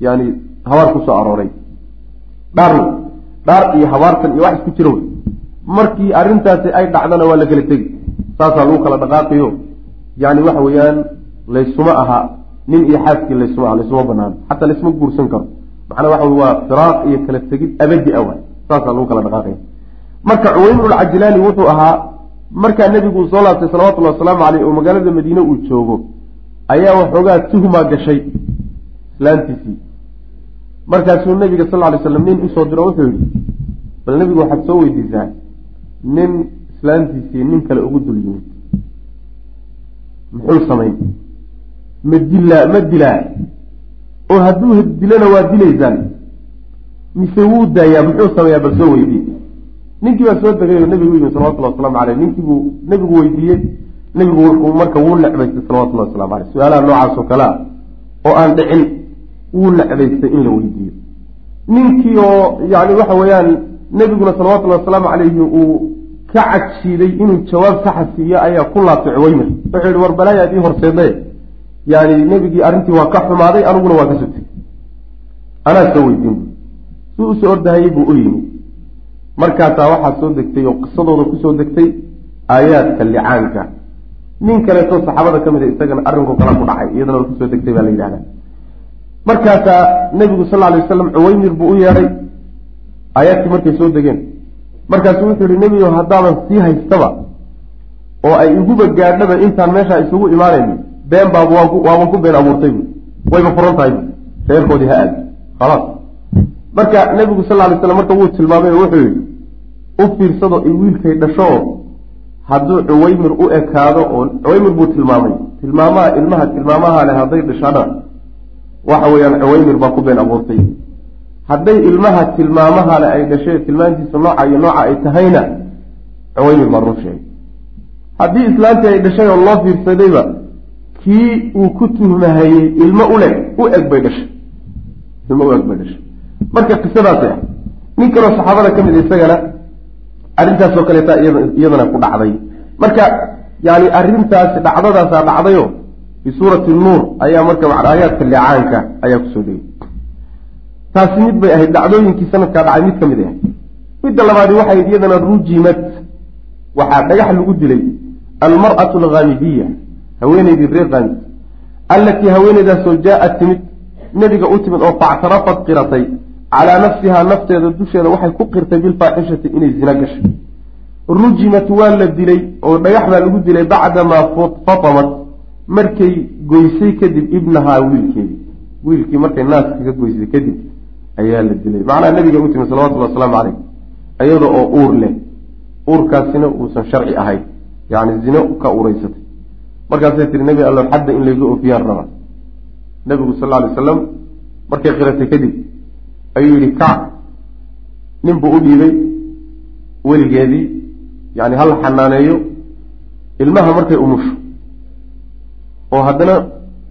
yani habaar ku soo arooray. Dhaarna dhaar iyo habaartan iyo wax isku jira wey. Markii arrintaasi ay dhacdana waa la kala tegi. Saasaa lagu kala dhaqaaqiyo. Yani waxa weeyaan laysuma aha. Nin iyo xaaskii laysuma aha laysuma banaan xataa laysma guursan karo. Macnaa waxa waa firaaq iyo kala tegid abadi a waay. Saasaa lagu kala dhaqaaqaya marka cuwaymrulcajlaani wuxuu ahaa markaa nebigu soo laabtay salawatullahi wasalaamu caleyh oo magaalada madiine uu joogo ayaa waxoogaa tuhmaa gashay islaantiisii markaasuu nebiga sal ly slam nin u soo diro wuxuu yihi bal nebigu waxaad soo weydiisaa nin islaantiisii nin kale ugu dul yimid. Muxuu samayn ma dilaa ma dilaa? Oo hadduu dilana waa dilaysaan. Mise wuu daayaa muxuu sameeyaa bal soo weydii? Ninkii baa soo degay oo nebigu yimi salawatullahi waslamu caleyh ninkii buu nebigu weydiiyey. Nebigu wuxuu marka wuu necbaystay salawatullahi waslamu caleyh su'aalaha noocaas oo kale ah oo aan dhicin wuu necbaystay in la weydiiyo. Ninkii oo yani waxa weeyaan nebiguna salawatullahi wasalaamu caleyhi uu ka cagshiiday inuu jawaab saxa siiyo ayaa ku laabtay cuwaymir wuxuu yihi war balaayaad ii horseedaye yani nebigii arrintii waa ka xumaaday aniguna waa ka sugtay. Anaa soo weydiin. Si u soo ordahayay buu u yimi. Markaasaa waxaa soo degtay oo qisadooda ku soo degtay aayaadka licaanka. Nin kaleeto saxaabada ka mid a isagana arrinkoo kala ku dhacay iyadana ku soo degtay baa la yidhahda markaasaa nebigu sal ly wasalam cuwaymir buu u yeedhay aayaadkii markay soo degeen. Markaasuu wuxuu yihi nebigo haddaadan sii haystaba oo ay iguba gaadhaba intaan meeshaa isugu imaanayni been baab waaban ku been abuurtay bu wayba furan tahay bu reerkoodii ha aad khalaas. Marka nebigu sal lay slam marka wuu tilmaamay oo wuxuu yihi u fiirsado i wiilkay dhasho oo hadduu cuwaymir u ekaado oo cuwaymir buu tilmaamay tilmaamaha ilmaha tilmaamaha leh hadday dhashana waxa weeyaan cuwaymir baa ku been abuurtay. Hadday ilmaha tilmaamaha leh ay dhashee tilmaantiisa nooca iyo nooca ay tahayna cuwaymir baa run sheegay haddii islaantii ay dhashay oo loo fiirsadayba kii uu ku tuhmahayey ilmo uleg u eg bay dhashay. Ilmo u eg bay dhashay. Marka qisadaasay ah nin kaloo saxaabada ka mid isagana arrintaasoo kaleeta iyadana ku dhacday. Marka yani arrintaasi dhacdadaasaa dhacdayo fii suurati nuur ayaa marka aayaadka leecaanka ayaa ku soo degay taasi mid bay ahayd dhacdooyinkii sanadkaa dhacay mid ka mid ahayd midda labaadi waxay iyadana rujimad waxaa dhagax lagu dilay almar'atu alghaamidiya haweeneydii reer khaamid allatii haweeneydaasoo jaa-at timid nebiga u timid oo factarafad qiratay calaa nafsihaa nafteeda dusheeda waxay ku qirtay bilfaaxishati inay zina gashay rujimat waa la dilay oo dhagax baa lagu dilay bacdamaa fatamat markay goysay kadib ibnahaa wiilkeedii wiilkii markay naaska ka goysay kadib ayaa la dilay. Macnaha nabiga u timid salawatullhi wasalaamu caleyh iyada oo uur leh. Uurkaasina uusan sharci ahayn. Yacni zino ka ureysatay markaasay tiri nebi allow xadda in layga oofiyaan rabaa nebigu sal alay wasalam markay qiratay kadib ayuu yidhi kac nin buu u dhiibay weligeedii. Yani hala xanaaneeyo ilmaha markay umusho oo haddana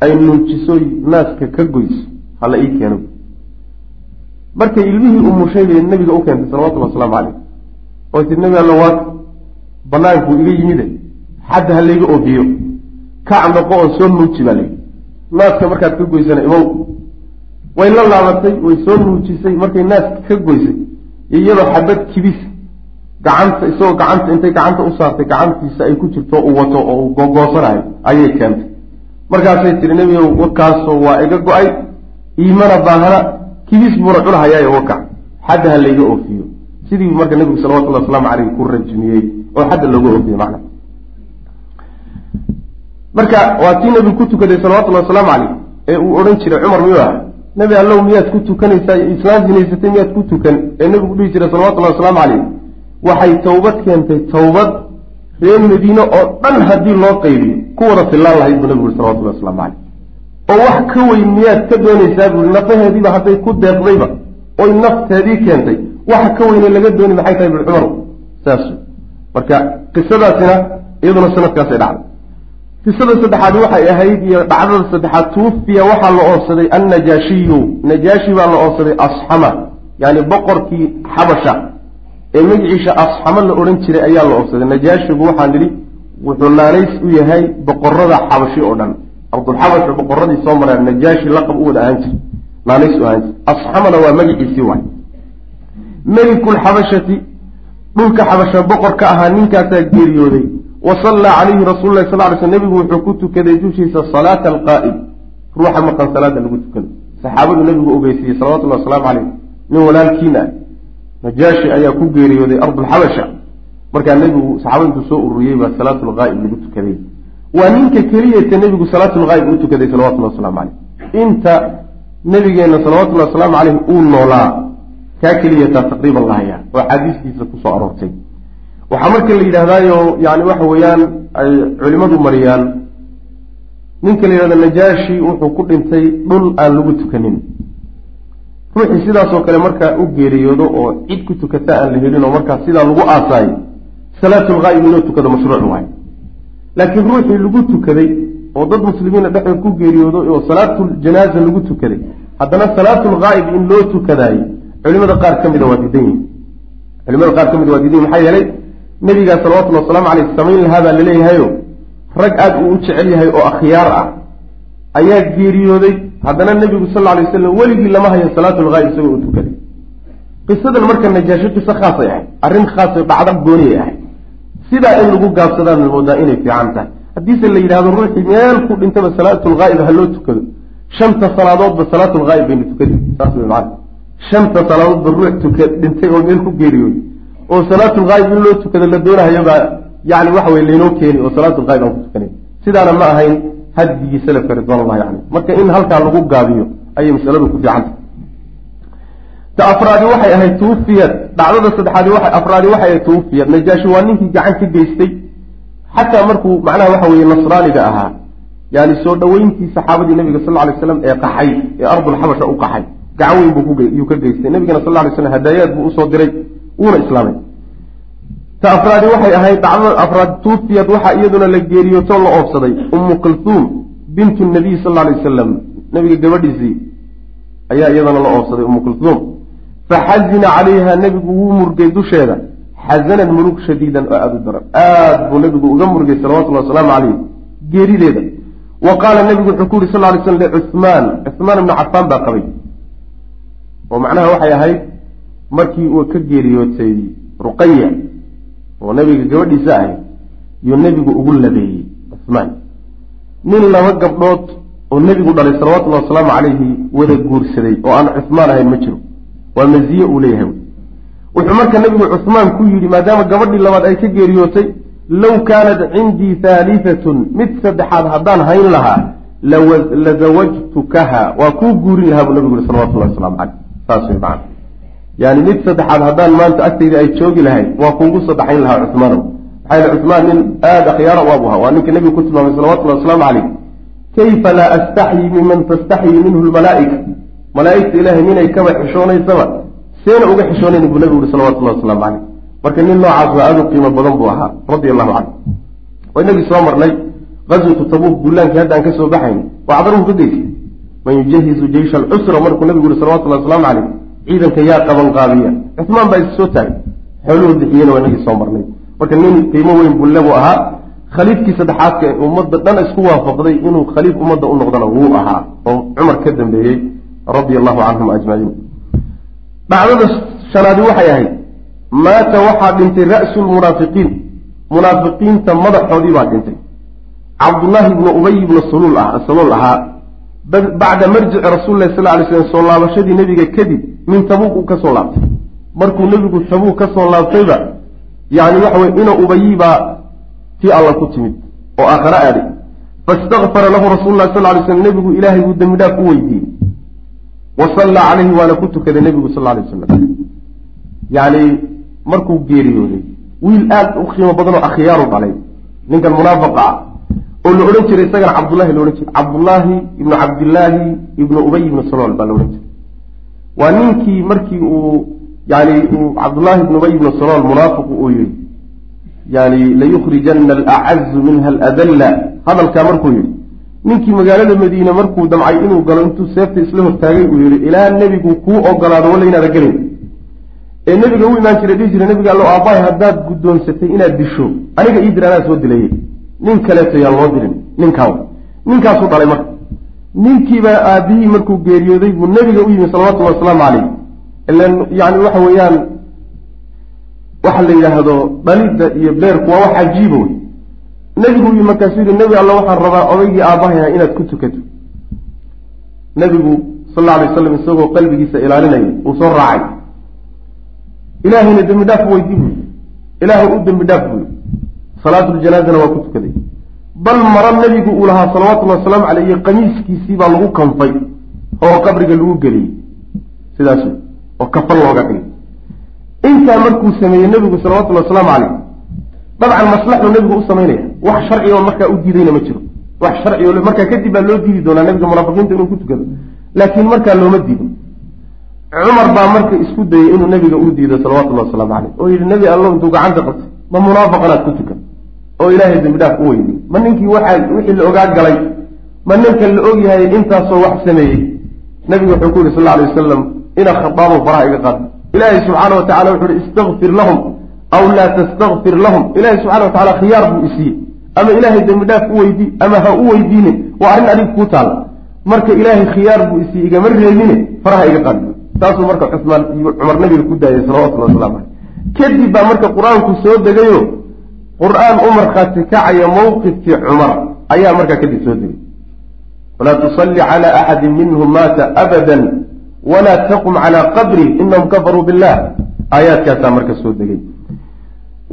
ay nuujiso naaska ka goyso hala ii keeno. Markay ilmihii umushay bay nabiga u keentay salawatullhi wasalaamu caleyh oo tii nebi alla waa bannaankuu iga yimide xadda ha layga oofiyo kac noqo oo soo nuuji baa layidhi. Naaska markaad ka goysana imow. Way la laabatay way soo nuujisay markay naaska ka goysay iyadoo xabad kibis gacanta isagoo gacanta intay gacanta u saartay gacantiisa ay ku jirto uu wato oo uu gogoosanayo ayay keentay markaasay tiri nebigow wakaasoo waa iga go'ay iimana baahana kibis buuna cunahayaayo wakac xadda ha layga oofiyo. Sidii marka nebigu salawatullahi wasalaamu caleyh ku rajmiyey oo xadda looga oofiye macna. Marka waa tii nebigu ku tukaday salawatullahi wasalaamu caleyh ee uu odhan jiray cumar miyuu ah nebi allow miyaad ku tukanaysaa islaam zinaysatay miyaad ku tukan ee nebigu dhihi jiray salawatullahi wasalaamu caleyh waxay towbad keentay towbad reer madiine oo dhan haddii loo qaybiyo ku wada fillaan lahayd buu nebigu uri salawatullahi waslamu caleyh oo wax ka weyn miyaad ka doonaysaa buui nafaheediiba hadday ku deeqdayba oy nafteedii keentay waxa ka weyne laga dooni maxay tahay bui cumaru? Saas marka qisadaasina iyaduna sanadkaasay dhacday. Qisada saddexaad waxay ahayd iyo dhacdada saddexaad tuufiya waxaa la oobsaday annajaashiyu najaashi baa la oobsaday asxama yani boqorkii xabasha ee magiciisa asxamo la odhan jiray ayaa la oobsaday najaashigu waxaan nidhi wuxuu naanays u yahay boqorada xabashi oo dhan. Ardulxabasha boqoradii soo mareen najaashi laqab u wada ahaan jir naanays u ahaan jir asxamana waa magiciisii waay. Melikulxabashati dhulka xabasha boqor ka ahaa ninkaasaa geeriyooday. Wa sallaa calayhi rasuulu lahi sal ly sl nebigu wuxuu ku tukaday dushiisa salaata alqaa'id ruuxa maqan salaada lagu tukado. Saxaabadu nebigu ogeysiiyey salawatullahi wasalaamu caleyh nin walaalkiina najaashi ayaa ku geeriyooday ardulxabasha markaa nebigu saxaabada intuu soo ururiyey baa salaatulqaa'ib lagu tukaday. Waa ninka keliyata nebigu salaatulqaa'ib u tukaday salawatullahi waslamu caleyh inta nebigeenna salawatullahi wasalaamu caleyh uu noolaa kaa keliyataa taqriiban lahaya oo axaadiistiisa ku soo aroortay. Waxaa marka la yidhaahdaayo yani waxa weeyaan ay culimadu mariyaan ninka la yidhahdo najaashi wuxuu ku dhintay dhul aan lagu tukanin ruuxii sidaasoo kale markaa u geeriyoodo oo cid ku tukata aan la helin oo markaa sidaa lagu aasaayo salaatulghaa'ib inoo tukado mashruuc waay. Laakiin ruuxii lagu tukaday oo dad muslimiina dhexdood ku geeriyoodo oo salaatuljanaaza lagu tukaday haddana salaatulghaa'ib in loo tukadaayo culimada qaar ka mida waa diidan yihiin culimada qaar ka mida waa diidan yihiin maxaa yeelay nebigaa salawatullhi wasalaamu caleyh samayn lahaa baa laleeyahayo rag aada uu u jecel yahay oo akhyaar ah ayaa geeriyooday haddana nebigu sal alay wasalam weligii lama hayo salaatulghaayib isagoo u tukaday. Qisadan marka najaasho qiso khaasay ahayd arrin khaasay dhacda gooniyay ahayd. Sidaa in lagu gaabsadaan moodaa inay fiican tahay. Haddiise la yidhahdo ruuxii meel ku dhintaba salaatulghaa'ib ha loo tukado. Shanta salaadoodba salaatulghaa'ib baynu tukadi saas wey macana shanta salaadoodba ruux tuka dhintay oo meel ku geeriyooday. Oo salaatulghaayib in loo tukado la doonahayo baa yani waxa weye laynoo keeni oo salaatulghaayib aan ku tukanay sidaana ma ahayn hadyigii salafka ridwaanullah yani marka in halkaa lagu gaabiyo ayay masaladu ku fiicanta ta afraadi waxay ahayd tuufiyad dhacdada saddexaadi waa afraadi waxay ahayd tuufiyad najaashi waa ninkii gacan ka geystay. Xataa markuu macnaha waxa weeye nasraaniga ahaa. Yani soo dhoweyntii saxaabadii nabiga sal lay slam ee qaxay ee ardulxabasha u qaxay. Gacan weyn buu ka geystay. Nabigana sal lay slam hadaayaad buu u soo diray wuuna islaamay ta afraadi waxay ahayd dhacdada afraad tuufiyad waxaa iyaduna la geeriyootoo la oobsaday ummu kulhuum bintu nabiy sal lay wasalam nabiga gabadhiisii ayaa iyadana la oobsaday ummu kulhuum faxazina calayha nebigu wuu murgay dusheeda. Xasanan murug shadiidan oo aada u daran. Aad buu nebigu uga murgay salawatullahi wasalaamu caleyh geerideeda. Wa qaala nebigu wuxuu ku yuri sal ly slam licuhmaan cuhmaan ibnu cafaan baa qabay. Oo macnaha waxay ahayd markii uu ka geeriyootay ruqaya oo nebiga gabadhiisa ahayd yuu nebigu ugu labeeyey. Cuhmaan nin laba gabdhood oo nebigu dhalay salawatullahi wasalaamu calayhi wada guursaday oo aan cuhmaan ahayn ma jiro. Waa maziye uu leeyahay. Wuxuu marka nebigu cuhmaan ku yidhi maadaama gabadhii labaad ay ka geeriyootay low kaanat cindii haalifatun mid saddexaad haddaan hayn lahaa lazawajtukaha waa kuu guurin lahaa buu nabigu yihi salawatullahi waslamu caleyh saas way macana yani mid saddexaad haddaan maanta agtayda ay joogi lahayd waa kuugu saddexayn lahaa cuhmaanow maxaa yele cuhmaan nin aada akhyaara u abu ahaa waa ninka nebigu ku tilmaamay salawatullahi wasalaamu caleyh kayfa laa astaxyi miman tastaxyi minhu lmalaa'ika malaa'igta ilaahay ninay kaba xishoonaysaba seena uga xishoonayn buu nabigu yihi salawatullahi waslamu caleyh marka nin noocaas waa aada u qiimo badan buu ahaa radia allahu canhu. Waa inagii soo marnay qaswatu tabuuk dullaankii hadda aan ka soo baxayn waa cadaruhu ka geysay man yujahizu jeysha alcusra markuu nabigu yihi salawatullahi wasalaamu caleyh ciidanka yaa qaban qaabiya. Cuhmaan baa is soo taagay. Xooluhu bixiyena waa inagii soo marnay. Marka nin qiimo weyn bulle buu ahaa. Khaliifkii saddexaadka ee ummadda dhan isku waafaqday inuu khaliif ummadda u noqdana wuu ahaa oo cumar ka dambeeyey radia allahu canhum ajmaciin. Dhacdada shanaadi waxay ahayd maata waxaa dhintay ra'su lmunaafiqiin munaafiqiinta madaxoodii baa dhintay. Cabdullaahi ibnu ubay ibnu saluul ah saluul ahaa bacda marjici rasuuli lahi sal lay slam soo laabashadii nebiga kadib min tabuuk uu ka soo laabtay. Markuu nebigu tabuuk ka soo laabtayba yani waxa weye ina ubayi baa tii alla ku timid oo aakhare aaday faistakfara lahu rasuulu lah sal lay slam nebigu ilaahay buu dembi dhaaf u weydiiyey. Wa sallaa calayhi waana ku tukaday nebigu sal lay wasalam yani markuu geeriyooday wiil aad u qiimo badan oo akhyaaru dhalay. Ninkan munaafaqa ah oo la odhan jiray isagana cabdullahi la odhan jiray. Cabdullaahi ibnu cabdillaahi ibnu ubay ibnu salool baa la odhan jiray. Waa ninkii markii uu yani uu cabdullaahi ibnu ubay ibnu salool munaafiqu uu yihi yani layukhrijana alacazu minha aladalla. Hadalkaa markuu yihi ninkii magaalada madiine markuu damcay inuu galo intuu seefta isla hortaagay uu yihi ilaa nebigu kuu ogolaado walla inaada gelin ee nebiga u imaan jira dhihi jira nebiga allo aabbahay haddaad guddoonsatay inaad disho aniga ii dir anaa soo dilayey nin kaleeto yaan loo dirin ninkaa ninkaasuu dhalay marka. Ninkiibaa aabihii markuu geeriyooday buu nebiga u yimi salawatullahi wasalaamu caleyh ilan yani waxa weeyaan waxa la yidhaahdo dhalidda iyo beerku waa wax cajiiba wey nebigu u yimi markaasuu yihi nebi alla waxaan rabaa odaygii aabbahay inaad ku tukato. Nebigu sal alla alay waslam isagoo qalbigiisa ilaalinaya uu soo raacay. Ilaahayna dembi dhaaf weydi buy ilaahu u dembi dhaaf buy salaatuljanazana waa ku tukaday. Bal maro nebigu uu lahaa salawatullahi wasalaamu caleyh iyo qamiiskiisii baa lagu kanfay oo qabriga lagu geliyey. Sidaas oo kafan looga dhigay intaa markuu sameeyey nebigu salawatullahi wasalaamu caleyh dabcan maslaxuu nebigu u samaynaya wax sharci oo markaa u diidayna ma jiro. Wax sharci oo markaa kadib baa loo diidi doonaa nebiga munaafiqiinta inuu ku tukado. Laakiin markaa looma diidin. Cumar baa marka isku dayey inuu nebiga u diido salawatullahi wasalaamu caleyh oo yidhi nebi allo intuu gacanta qabtay ma munaafaqanaad ku tukan oo ilaahay dembi dhaaf u weydiy ma ninkii waxaa wixii la ogaa galay ma ninkan la og yahay intaasoo wax sameeyey nebigu wuxuu ku yihi sal alay wasalam ina khadaabo faraha iga qaad. Ilaahay subxaana wa tacala wuxu uhi istakfir lahum aw laa tastakfir lahum. Ilahay subxana wa tacala khiyaar buu isiiyey ama ilaahay dembi dhaaf u weydii ama ha u weydiinin waa arrin adig kuu taala marka ilaahay khiyaar buu isiiyey igama reebine faraha iga qaad. Taasuu marka cusmaan iyo cumar nabiga ku daayay salawatullahi waslamu caleyh kadib baa marka qur'aanku soo degayo qur'aan u markhaati kacaya mowqifkii cumar ayaa markaa kadib soo degay. Walaa tusalli cala axadin minhum maata abadan walaa taqum calaa qabri inahum kafaruu billah. Aayaadkaasaa marka soo degay.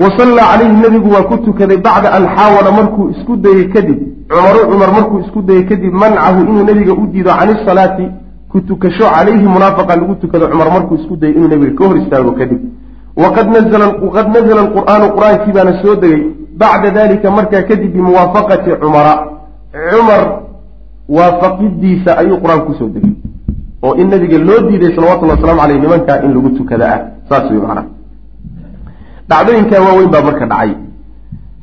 Wa sallaa calayhi nebigu waa ku tukaday bacda an xaawala markuu isku dayey kadib. Cumaru cumar markuu isku dayey kadib mancahu inuu nebiga u diido can isalaati ku tukasho calayhi munaafaqa lagu tukado cumar markuu isku dayey inuu nebiga ka hor istaago kadib waqad nazla alqur'aanu qur'aankii baana soo degay bacda dalika markaa kadib bimuwaafaqati cumara cumar waafaqidiisa ayuu qur'aanku ku soo degay oo in nabiga loo diiday salawatullahi waslamu aleyh nimankaa in lagu tukada ah saas wey macnaha dhacdooyinkaa waaweyn baa marka dhacay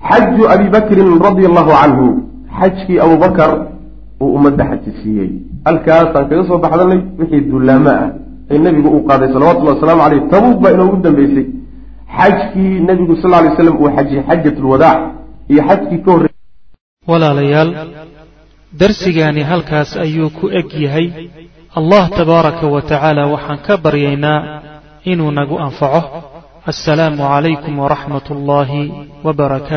xaju abi bakrin radia allahu canhu xajkii abubakar uu ummadda xaji siiyey halkaasaan kaga soo baxdanay wixii dullaamo ah ay nebigu uu qaaday salawatullahi wasalaamu caleyh tabuug baa inuu dambeysay. Xajkii nebigu sal lay slam uu xajiyey xajat lwadaac iyo xajkii ka horrey walaalayaal darsigaani halkaas ayuu ku eg yahay. Allah tabaaraka wa tacaala waxaan ka baryaynaa inuu nagu anfaco. Asalaamu calaykum waraxmat ullaahi wbarakaatu